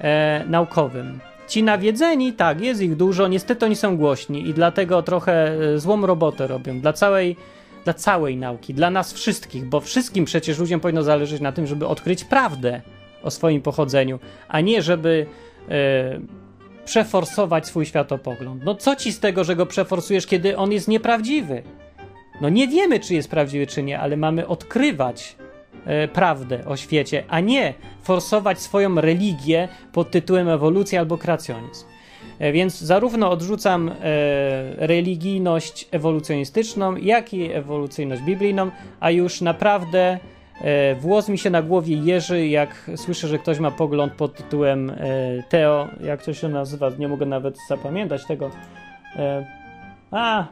[SPEAKER 1] e, naukowym. Ci nawiedzeni, tak, jest ich dużo, niestety oni są głośni i dlatego trochę e, złą robotę robią. Dla całej dla całej nauki, dla nas wszystkich, bo wszystkim przecież ludziom powinno zależeć na tym, żeby odkryć prawdę o swoim pochodzeniu, a nie żeby e, przeforsować swój światopogląd. No co ci z tego, że go przeforsujesz, kiedy on jest nieprawdziwy? No nie wiemy, czy jest prawdziwy, czy nie, ale mamy odkrywać e, prawdę o świecie, a nie forsować swoją religię pod tytułem ewolucja albo kreacjonizm. E, więc zarówno odrzucam e, religijność ewolucjonistyczną, jak i ewolucyjność biblijną, a już naprawdę e, włos mi się na głowie jeży, jak słyszę, że ktoś ma pogląd pod tytułem Teo, jak to się nazywa, nie mogę nawet zapamiętać tego. A,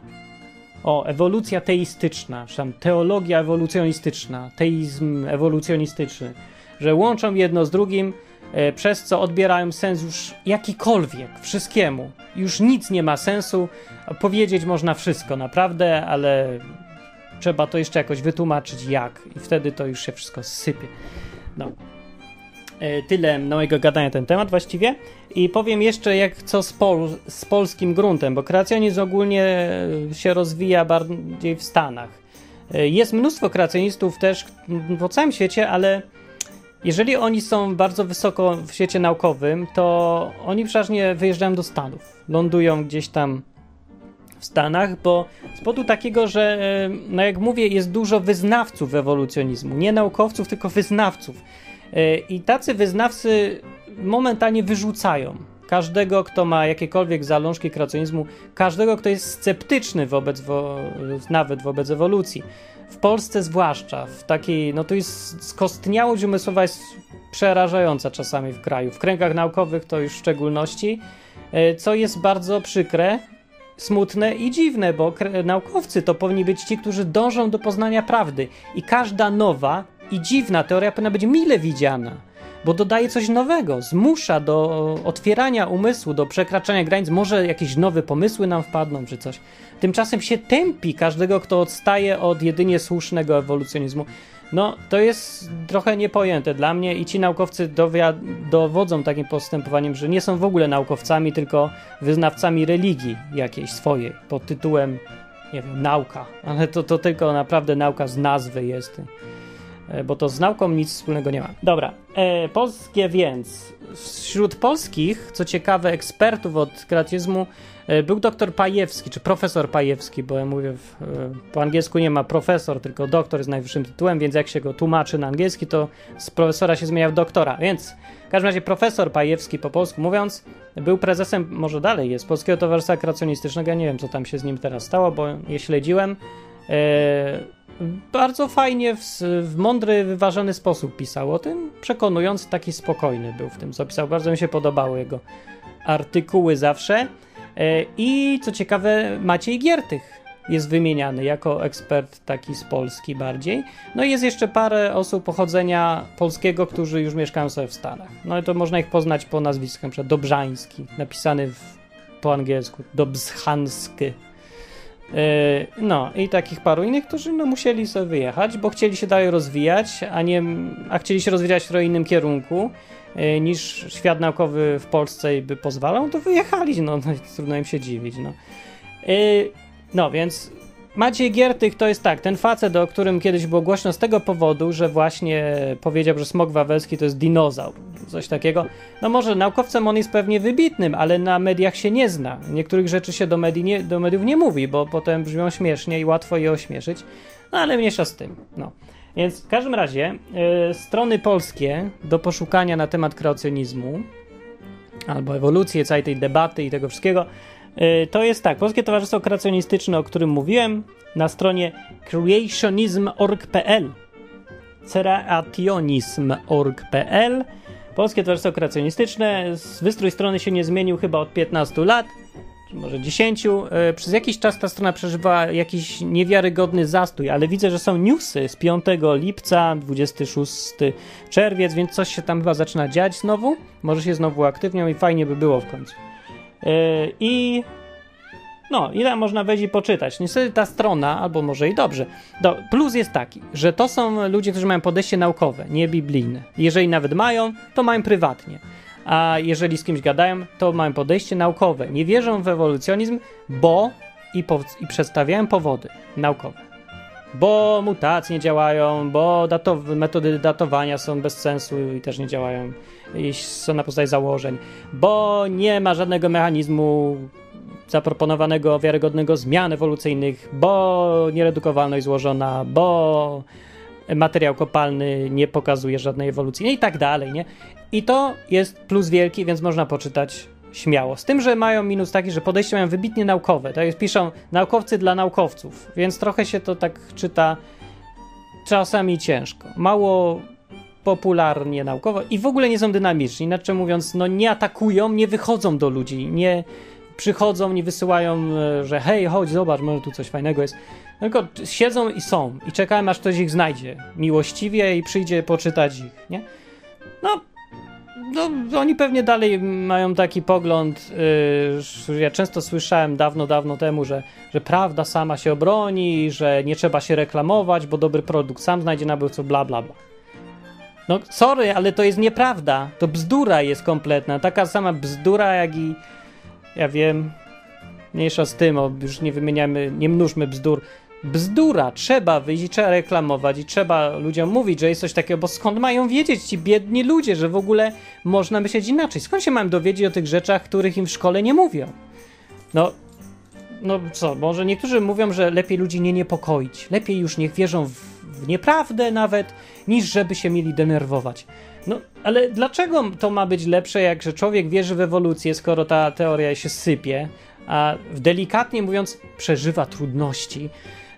[SPEAKER 1] o, ewolucja teistyczna, czy tam teologia ewolucjonistyczna, teizm ewolucjonistyczny, że łączą jedno z drugim przez co odbierają sens już jakikolwiek, wszystkiemu. Już nic nie ma sensu. Powiedzieć można wszystko, naprawdę, ale trzeba to jeszcze jakoś wytłumaczyć jak i wtedy to już się wszystko sypie. No. E, tyle mojego gadania na ten temat właściwie. I powiem jeszcze jak co z, pol z polskim gruntem, bo kreacjonizm ogólnie się rozwija bardziej w Stanach. E, jest mnóstwo kreacjonistów też po całym świecie, ale jeżeli oni są bardzo wysoko w świecie naukowym, to oni przeważnie wyjeżdżają do Stanów. Lądują gdzieś tam w Stanach, bo z powodu takiego, że, e, no jak mówię, jest dużo wyznawców ewolucjonizmu. Nie naukowców, tylko wyznawców. E, I tacy wyznawcy momentalnie wyrzucają każdego, kto ma jakiekolwiek zalążki kreacjonizmu, każdego, kto jest sceptyczny wobec, wo, nawet wobec ewolucji. W Polsce zwłaszcza, w takiej, no to jest skostniałość umysłowa jest przerażająca czasami w kraju. W kręgach naukowych to już w szczególności, e, co jest bardzo przykre, smutne i dziwne, bo naukowcy to powinni być ci, którzy dążą do poznania prawdy. I każda nowa i dziwna teoria powinna być mile widziana, bo dodaje coś nowego, zmusza do otwierania umysłu, do przekraczania granic. Może jakieś nowe pomysły nam wpadną, czy coś. Tymczasem się tępi każdego, kto odstaje od jedynie słusznego ewolucjonizmu. No, to jest trochę niepojęte dla mnie i ci naukowcy dowodzą takim postępowaniem, że nie są w ogóle naukowcami, tylko wyznawcami religii jakiejś swojej pod tytułem, nie wiem, nauka. Ale to, to tylko naprawdę nauka z nazwy jest, e, bo to z nauką nic wspólnego nie ma. Dobra, e, polskie więc. Wśród polskich, co ciekawe, ekspertów od kreatyzmu E, był doktor Pajewski, czy profesor Pajewski, bo ja mówię, w, e, po angielsku nie ma profesor, tylko doktor jest najwyższym tytułem, więc jak się go tłumaczy na angielski, to z profesora się zmienia w doktora. Więc w każdym razie profesor Pajewski, po polsku mówiąc, był prezesem, może dalej jest, Polskiego Towarzystwa Kreacjonistycznego. Ja nie wiem, co tam się z nim teraz stało, bo je śledziłem. E, bardzo fajnie, w, w, mądry, wyważony sposób pisał o tym, przekonując, taki spokojny był w tym, co pisał. Bardzo mi się podobały jego artykuły zawsze. E, I co ciekawe, Maciej Giertych jest wymieniany jako ekspert taki z Polski bardziej. No i jest jeszcze parę osób pochodzenia polskiego, którzy już mieszkają sobie w Stanach. No i to można ich poznać po nazwisku, np. Dobrzański, napisany w, po angielsku, Dobzhansky. E, no i takich paru innych, którzy no, musieli sobie wyjechać, bo chcieli się dalej rozwijać, a, nie, a chcieli się rozwijać w innym kierunku. E, niż świat naukowy w Polsce by pozwalał, to wyjechali, no, no trudno im się dziwić, no. E, no, więc Maciej Giertych to jest tak, ten facet, o którym kiedyś było głośno z tego powodu, że właśnie powiedział, że smok wawelski to jest dinozaur, coś takiego. No może naukowcem on jest pewnie wybitnym, ale na mediach się nie zna. Niektórych rzeczy się do, medii nie, do mediów nie mówi, bo potem brzmią śmiesznie i łatwo je ośmieszyć. No ale mniejsza z tym, no. Więc w każdym razie y, strony polskie do poszukania na temat kreacjonizmu albo ewolucji całej tej debaty i tego wszystkiego to jest tak, Polskie Towarzystwo Kreacjonistyczne, o którym mówiłem, na stronie creationism.org.pl creationism.org.pl Polskie Towarzystwo Kreacjonistyczne, wystrój strony się nie zmienił chyba od 15 lat może 10. E, przez jakiś czas ta strona przeżywa jakiś niewiarygodny zastój, ale widzę, że są newsy z 5 lipca, 26 czerwiec, więc coś się tam chyba zaczyna dziać znowu. Może się znowu aktywnią i fajnie by było w końcu. E, I no, ile można wejść i poczytać. Niestety ta strona, albo może i dobrze. Do, plus jest taki, że to są ludzie, którzy mają podejście naukowe, nie biblijne. Jeżeli nawet mają, to mają prywatnie a jeżeli z kimś gadają, to mają podejście naukowe. Nie wierzą w ewolucjonizm, bo i, po, i przedstawiają powody naukowe. Bo mutacje nie działają, bo datow metody datowania są bez sensu i też nie działają, i są na podstawie założeń, bo nie ma żadnego mechanizmu zaproponowanego wiarygodnego zmian ewolucyjnych, bo nieredukowalność złożona, bo materiał kopalny nie pokazuje żadnej ewolucji, no i tak dalej, nie? I to jest plus wielki, więc można poczytać śmiało. Z tym, że mają minus taki, że podejście mają wybitnie naukowe. To jest, piszą naukowcy dla naukowców, więc trochę się to tak czyta czasami ciężko. Mało popularnie naukowo i w ogóle nie są dynamiczni. Inaczej mówiąc, no nie atakują, nie wychodzą do ludzi, nie przychodzą, nie wysyłają, e, że hej, chodź, zobacz, może tu coś fajnego jest. Tylko siedzą i są i czekają, aż ktoś ich znajdzie miłościwie i przyjdzie poczytać ich, nie? No, no, oni pewnie dalej mają taki pogląd, yy, ja często słyszałem dawno, dawno temu, że, że prawda sama się obroni, że nie trzeba się reklamować, bo dobry produkt sam znajdzie nabywców, bla, bla, bla. No, sorry, ale to jest nieprawda. To bzdura jest kompletna. Taka sama bzdura, jak i, ja wiem, mniejsza z tym, o, już nie wymieniamy, nie mnóżmy bzdur bzdura, trzeba wyjść i trzeba reklamować i trzeba ludziom mówić, że jest coś takiego, bo skąd mają wiedzieć ci biedni ludzie, że w ogóle można myśleć inaczej? Skąd się mają dowiedzieć o tych rzeczach, których im w szkole nie mówią? No, no co, może niektórzy mówią, że lepiej ludzi nie niepokoić. Lepiej już niech wierzą w, w nieprawdę nawet, niż żeby się mieli denerwować. No, ale dlaczego to ma być lepsze, jak że człowiek wierzy w ewolucję, skoro ta teoria się sypie, a delikatnie mówiąc przeżywa trudności?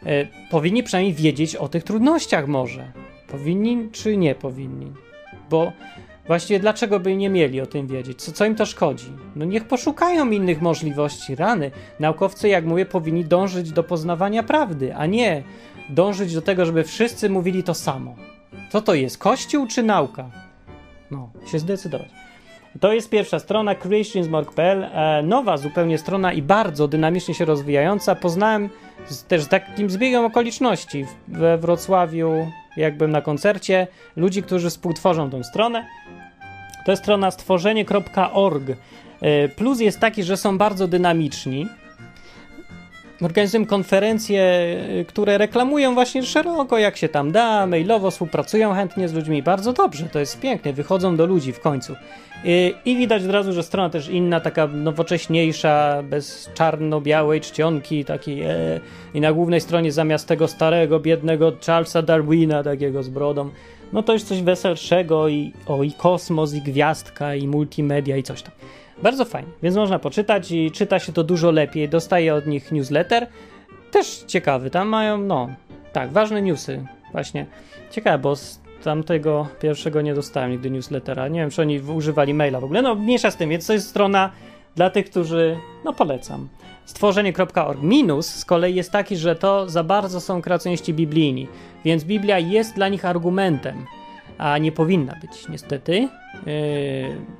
[SPEAKER 1] E, powinni przynajmniej wiedzieć o tych trudnościach może. Powinni czy nie powinni? Bo właściwie dlaczego by nie mieli o tym wiedzieć? Co, co im to szkodzi? No niech poszukają innych możliwości. Rany. Naukowcy, jak mówię, powinni dążyć do poznawania prawdy, a nie dążyć do tego, żeby wszyscy mówili to samo. Co to jest? Kościół czy nauka? No, się zdecydować. To jest pierwsza strona creationsmark.pl, e, nowa zupełnie strona i bardzo dynamicznie się rozwijająca. Poznałem też takim zbiegiem okoliczności we Wrocławiu, jakbym na koncercie, ludzi, którzy współtworzą tą stronę. To jest strona stworzenie.org. E, plus jest taki, że są bardzo dynamiczni. Organizują konferencje, y, które reklamują właśnie szeroko, jak się tam da, mailowo współpracują chętnie z ludźmi. Bardzo dobrze, to jest pięknie, wychodzą do ludzi w końcu. I, i widać od razu, że strona też inna, taka nowocześniejsza, bez czarno-białej czcionki, takiej. E, I na głównej stronie zamiast tego starego, biednego Charlesa Darwina, takiego z brodą, no to już coś weselszego i, o, i kosmos, i gwiazdka, i multimedia, i coś tam. Bardzo fajnie, więc można poczytać i czyta się to dużo lepiej. Dostaję od nich newsletter. Też ciekawy, tam mają, no, tak, ważne newsy. Właśnie. Ciekawe, bo z tamtego pierwszego nie dostałem nigdy newslettera. Nie wiem, czy oni używali maila w ogóle. No, mniejsza z tym, więc to jest strona dla tych, którzy, no, polecam. Stworzenie.org. Minus z kolei jest taki, że to za bardzo są kreacjoniści biblijni, więc Biblia jest dla nich argumentem a nie powinna być, niestety. Yy,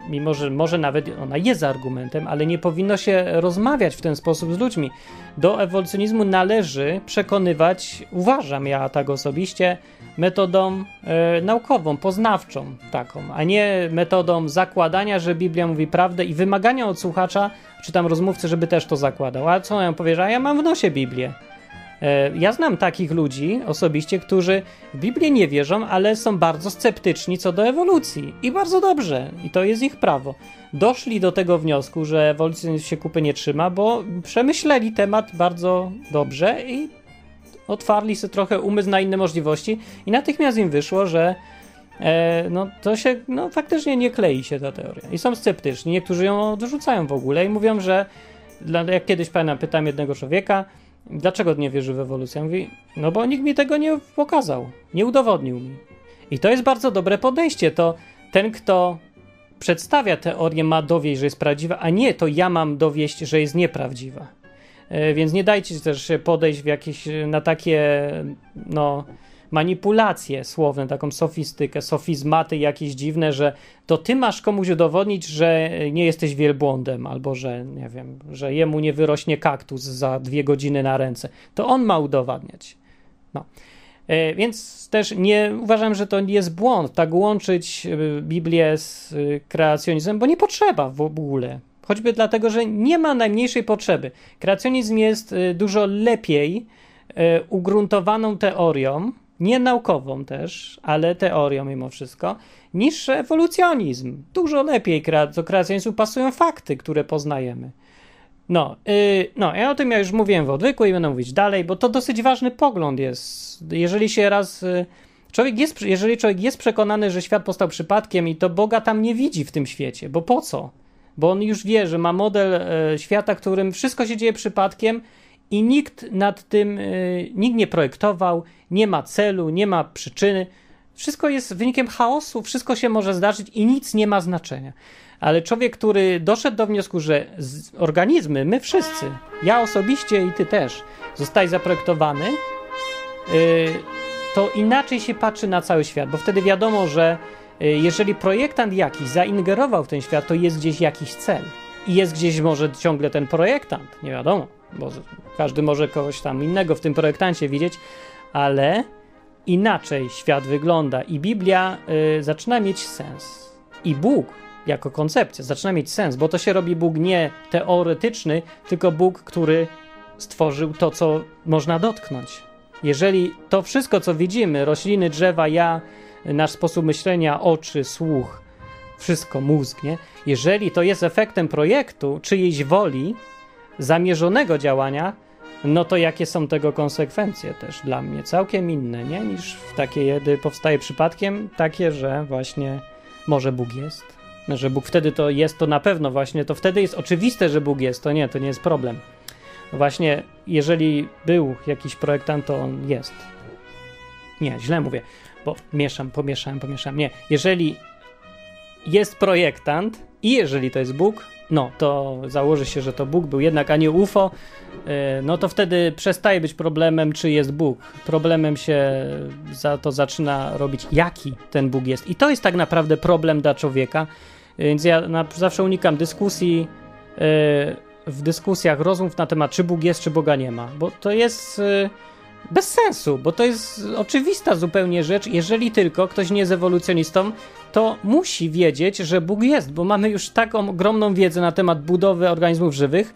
[SPEAKER 1] mimo, że może nawet ona jest argumentem, ale nie powinno się rozmawiać w ten sposób z ludźmi. Do ewolucjonizmu należy przekonywać, uważam ja tak osobiście, metodą yy, naukową, poznawczą taką, a nie metodą zakładania, że Biblia mówi prawdę i wymagania od słuchacza, czy tam rozmówcy, żeby też to zakładał. A co ja powie, że ja mam w nosie Biblię. E, ja znam takich ludzi osobiście, którzy w Biblię nie wierzą, ale są bardzo sceptyczni co do ewolucji. I bardzo dobrze, i to jest ich prawo. Doszli do tego wniosku, że ewolucja się kupy nie trzyma, bo przemyśleli temat bardzo dobrze i otwarli sobie trochę umysł na inne możliwości, i natychmiast im wyszło, że e, no to się, no faktycznie nie klei się ta teoria. I są sceptyczni. Niektórzy ją odrzucają w ogóle i mówią, że jak kiedyś pana pytam jednego człowieka, Dlaczego nie wierzy w ewolucję? Mówi, no bo nikt mi tego nie pokazał, nie udowodnił mi. I to jest bardzo dobre podejście. To ten, kto przedstawia teorię, ma dowieść, że jest prawdziwa, a nie to ja mam dowieść, że jest nieprawdziwa. E, więc nie dajcie też podejść w jakieś, na takie, no, manipulacje słowne, taką sofistykę, sofizmaty jakieś dziwne, że to ty masz komuś udowodnić, że nie jesteś wielbłądem, albo że, nie wiem, że jemu nie wyrośnie kaktus za dwie godziny na ręce. To on ma udowadniać. No. E, więc też nie uważam, że to jest błąd, tak łączyć e, Biblię z e, kreacjonizmem, bo nie potrzeba w ogóle. Choćby dlatego, że nie ma najmniejszej potrzeby. Kreacjonizm jest dużo lepiej ugruntowaną teorią, nie naukową też, ale teorią mimo wszystko, niż ewolucjonizm. Dużo lepiej do kreacjonizmu pasują fakty, które poznajemy. No, yy, no, ja o tym ja już mówiłem w odwyku i będę mówić dalej, bo to dosyć ważny pogląd jest. Jeżeli się raz. Yy, człowiek jest, jeżeli człowiek jest przekonany, że świat powstał przypadkiem i to Boga tam nie widzi w tym świecie, bo po co? Bo on już wie, że ma model yy, świata, którym wszystko się dzieje przypadkiem i nikt nad tym, yy, nikt nie projektował, nie ma celu, nie ma przyczyny. Wszystko jest wynikiem chaosu, wszystko się może zdarzyć i nic nie ma znaczenia. Ale człowiek, który doszedł do wniosku, że organizmy, my wszyscy, ja osobiście i ty też, zostali zaprojektowany, yy, to inaczej się patrzy na cały świat, bo wtedy wiadomo, że yy, jeżeli projektant jakiś zaingerował w ten świat, to jest gdzieś jakiś cel. I jest gdzieś może ciągle ten projektant, nie wiadomo, bo każdy może kogoś tam innego w tym projektancie widzieć, ale inaczej świat wygląda i Biblia y, zaczyna mieć sens. I Bóg jako koncepcja zaczyna mieć sens, bo to się robi Bóg nie teoretyczny, tylko Bóg, który stworzył to, co można dotknąć. Jeżeli to wszystko, co widzimy, rośliny, drzewa, ja, nasz sposób myślenia, oczy, słuch, wszystko, mózg, nie? Jeżeli to jest efektem projektu czyjejś woli, zamierzonego działania, no to jakie są tego konsekwencje też dla mnie? Całkiem inne, nie? Niż w takie jedy powstaje przypadkiem, takie, że właśnie może Bóg jest. Że Bóg wtedy to jest, to na pewno właśnie, to wtedy jest oczywiste, że Bóg jest, to nie, to nie jest problem. Właśnie, jeżeli był jakiś projektant, to on jest. Nie, źle mówię, bo mieszam, pomieszałem, pomieszałem. Nie, jeżeli jest projektant i jeżeli to jest Bóg, no to założy się, że to Bóg był jednak, a nie UFO, e, no to wtedy przestaje być problemem, czy jest Bóg. Problemem się za to zaczyna robić, jaki ten Bóg jest. I to jest tak naprawdę problem dla człowieka. Więc ja zawsze unikam dyskusji, e, w dyskusjach rozmów na temat, czy Bóg jest, czy Boga nie ma, bo to jest e, bez sensu, bo to jest oczywista zupełnie rzecz. Jeżeli tylko ktoś nie jest ewolucjonistą, to musi wiedzieć, że Bóg jest, bo mamy już taką ogromną wiedzę na temat budowy organizmów żywych,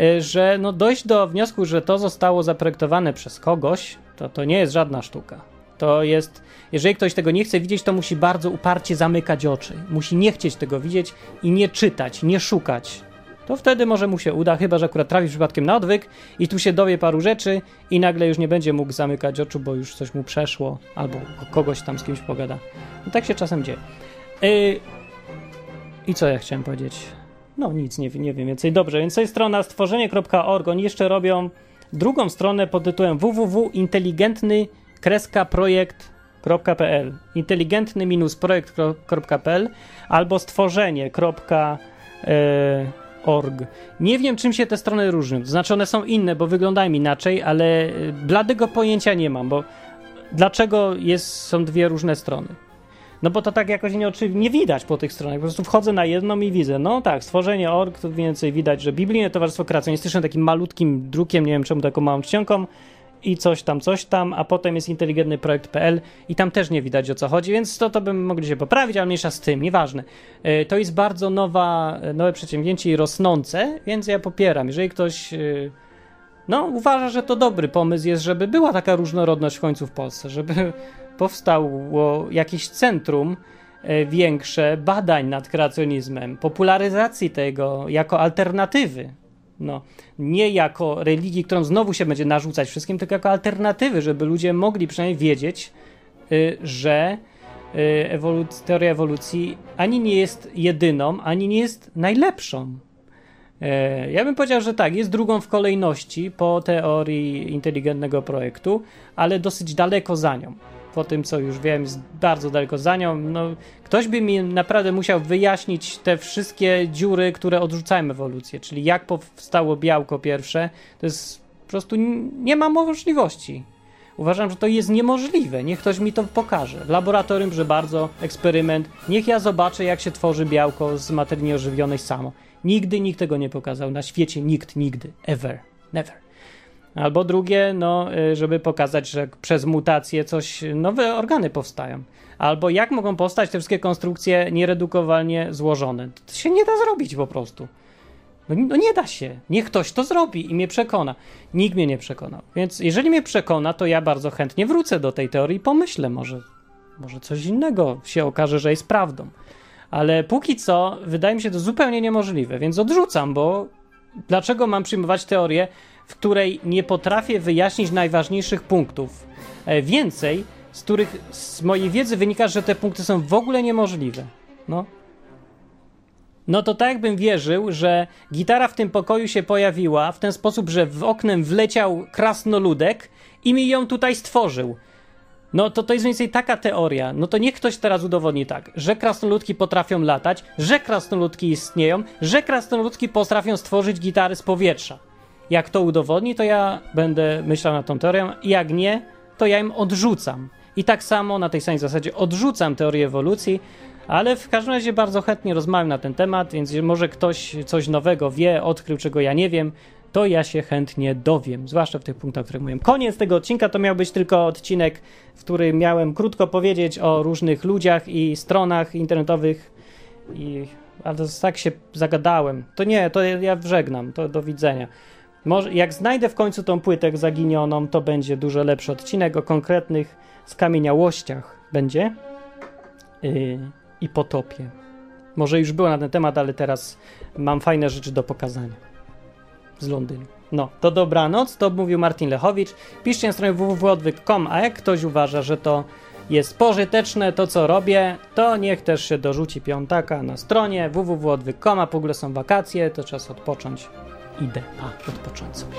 [SPEAKER 1] e, że no dojść do wniosku, że to zostało zaprojektowane przez kogoś, to to nie jest żadna sztuka. To jest, jeżeli ktoś tego nie chce widzieć, to musi bardzo uparcie zamykać oczy. Musi nie chcieć tego widzieć i nie czytać, nie szukać to wtedy może mu się uda, chyba że akurat trafi przypadkiem na odwyk i tu się dowie paru rzeczy i nagle już nie będzie mógł zamykać oczu, bo już coś mu przeszło, albo kogoś tam z kimś pogada. No tak się czasem dzieje. Yy... I co ja chciałem powiedzieć? No nic, nie, nie wiem więcej. Dobrze, więc to jest strona stworzenie.org. Oni jeszcze robią drugą stronę pod tytułem www.inteligentny projekt.pl inteligentny-projekt.pl albo stworzenie.pl org. Nie wiem, czym się te strony różnią. To znaczy, one są inne, bo wyglądają inaczej, ale y, bladego pojęcia nie mam, bo dlaczego jest, są dwie różne strony? No bo to tak jakoś nie, nie widać po tych stronach. Po prostu wchodzę na jedną i widzę. No tak, stworzenie org, to więcej widać, że Biblijne Towarzystwo Kreacjonistyczne takim malutkim drukiem, nie wiem czemu taką małą czcionką, i coś tam, coś tam, a potem jest inteligentny projekt.pl i tam też nie widać o co chodzi, więc to, to bym mogli się poprawić, ale mniejsza z tym, nieważne. E, to jest bardzo nowa, nowe przedsięwzięcie i rosnące, więc ja popieram. Jeżeli ktoś e, no, uważa, że to dobry pomysł jest, żeby była taka różnorodność w końcu w Polsce, żeby powstało jakieś centrum e, większe badań nad kreacjonizmem, popularyzacji tego jako alternatywy no, nie jako religii, którą znowu się będzie narzucać wszystkim, tylko jako alternatywy, żeby ludzie mogli przynajmniej wiedzieć, y, że y, teoria ewolucji ani nie jest jedyną, ani nie jest najlepszą. Y, ja bym powiedział, że tak, jest drugą w kolejności po teorii inteligentnego projektu, ale dosyć daleko za nią po tym, co już wiem, jest bardzo daleko za nią. No, ktoś by mi naprawdę musiał wyjaśnić te wszystkie dziury, które odrzucają ewolucję, czyli jak powstało białko pierwsze. To jest po prostu nie ma możliwości. Uważam, że to jest niemożliwe. Niech ktoś mi to pokaże. W laboratorium, że bardzo eksperyment. Niech ja zobaczę, jak się tworzy białko z materii nieożywionej samo. Nigdy nikt tego nie pokazał. Na świecie nikt, nigdy. Ever. Never. Albo drugie, no, y, żeby pokazać, że przez mutacje coś, nowe organy powstają. Albo jak mogą powstać te wszystkie konstrukcje nieredukowalnie złożone. To się nie da zrobić po prostu. No, no, nie da się. Niech ktoś to zrobi i mnie przekona. Nikt mnie nie przekonał. Więc jeżeli mnie przekona, to ja bardzo chętnie wrócę do tej teorii i pomyślę, może, może coś innego się okaże, że jest prawdą. Ale póki co wydaje mi się to zupełnie niemożliwe, więc odrzucam, bo dlaczego mam przyjmować teorię, w której nie potrafię wyjaśnić najważniejszych punktów. E, więcej, z których z mojej wiedzy wynika, że te punkty są w ogóle niemożliwe. No. No to tak jakbym wierzył, że gitara w tym pokoju się pojawiła w ten sposób, że w oknem wleciał krasnoludek i mi ją tutaj stworzył. No to to jest mniej więcej taka teoria. No to niech ktoś teraz udowodni tak, że krasnoludki potrafią latać, że krasnoludki istnieją, że krasnoludki potrafią stworzyć gitary z powietrza. Jak to udowodni, to ja będę myślał nad tą teorią, jak nie, to ja im odrzucam. I tak samo na tej samej zasadzie odrzucam teorię ewolucji, ale w każdym razie bardzo chętnie rozmawiam na ten temat, więc może ktoś coś nowego wie, odkrył, czego ja nie wiem, to ja się chętnie dowiem, zwłaszcza w tych punktach, o których mówiłem. Koniec tego odcinka to miał być tylko odcinek, w którym miałem krótko powiedzieć o różnych ludziach i stronach internetowych i ale tak się zagadałem. To nie, to ja żegnam, to do widzenia. Może, jak znajdę w końcu tą płytę zaginioną, to będzie dużo lepszy odcinek o konkretnych skamieniałościach będzie yy, i potopie. Może już było na ten temat, ale teraz mam fajne rzeczy do pokazania. Z Londynu. No, to dobranoc, to mówił Martin Lechowicz. Piszcie na stronie www.odwyk.com, a jak ktoś uważa, że to jest pożyteczne, to co robię, to niech też się dorzuci piątaka na stronie www.odwyk.com, a w ogóle są wakacje, to czas odpocząć. Idę, a odpocząć sobie.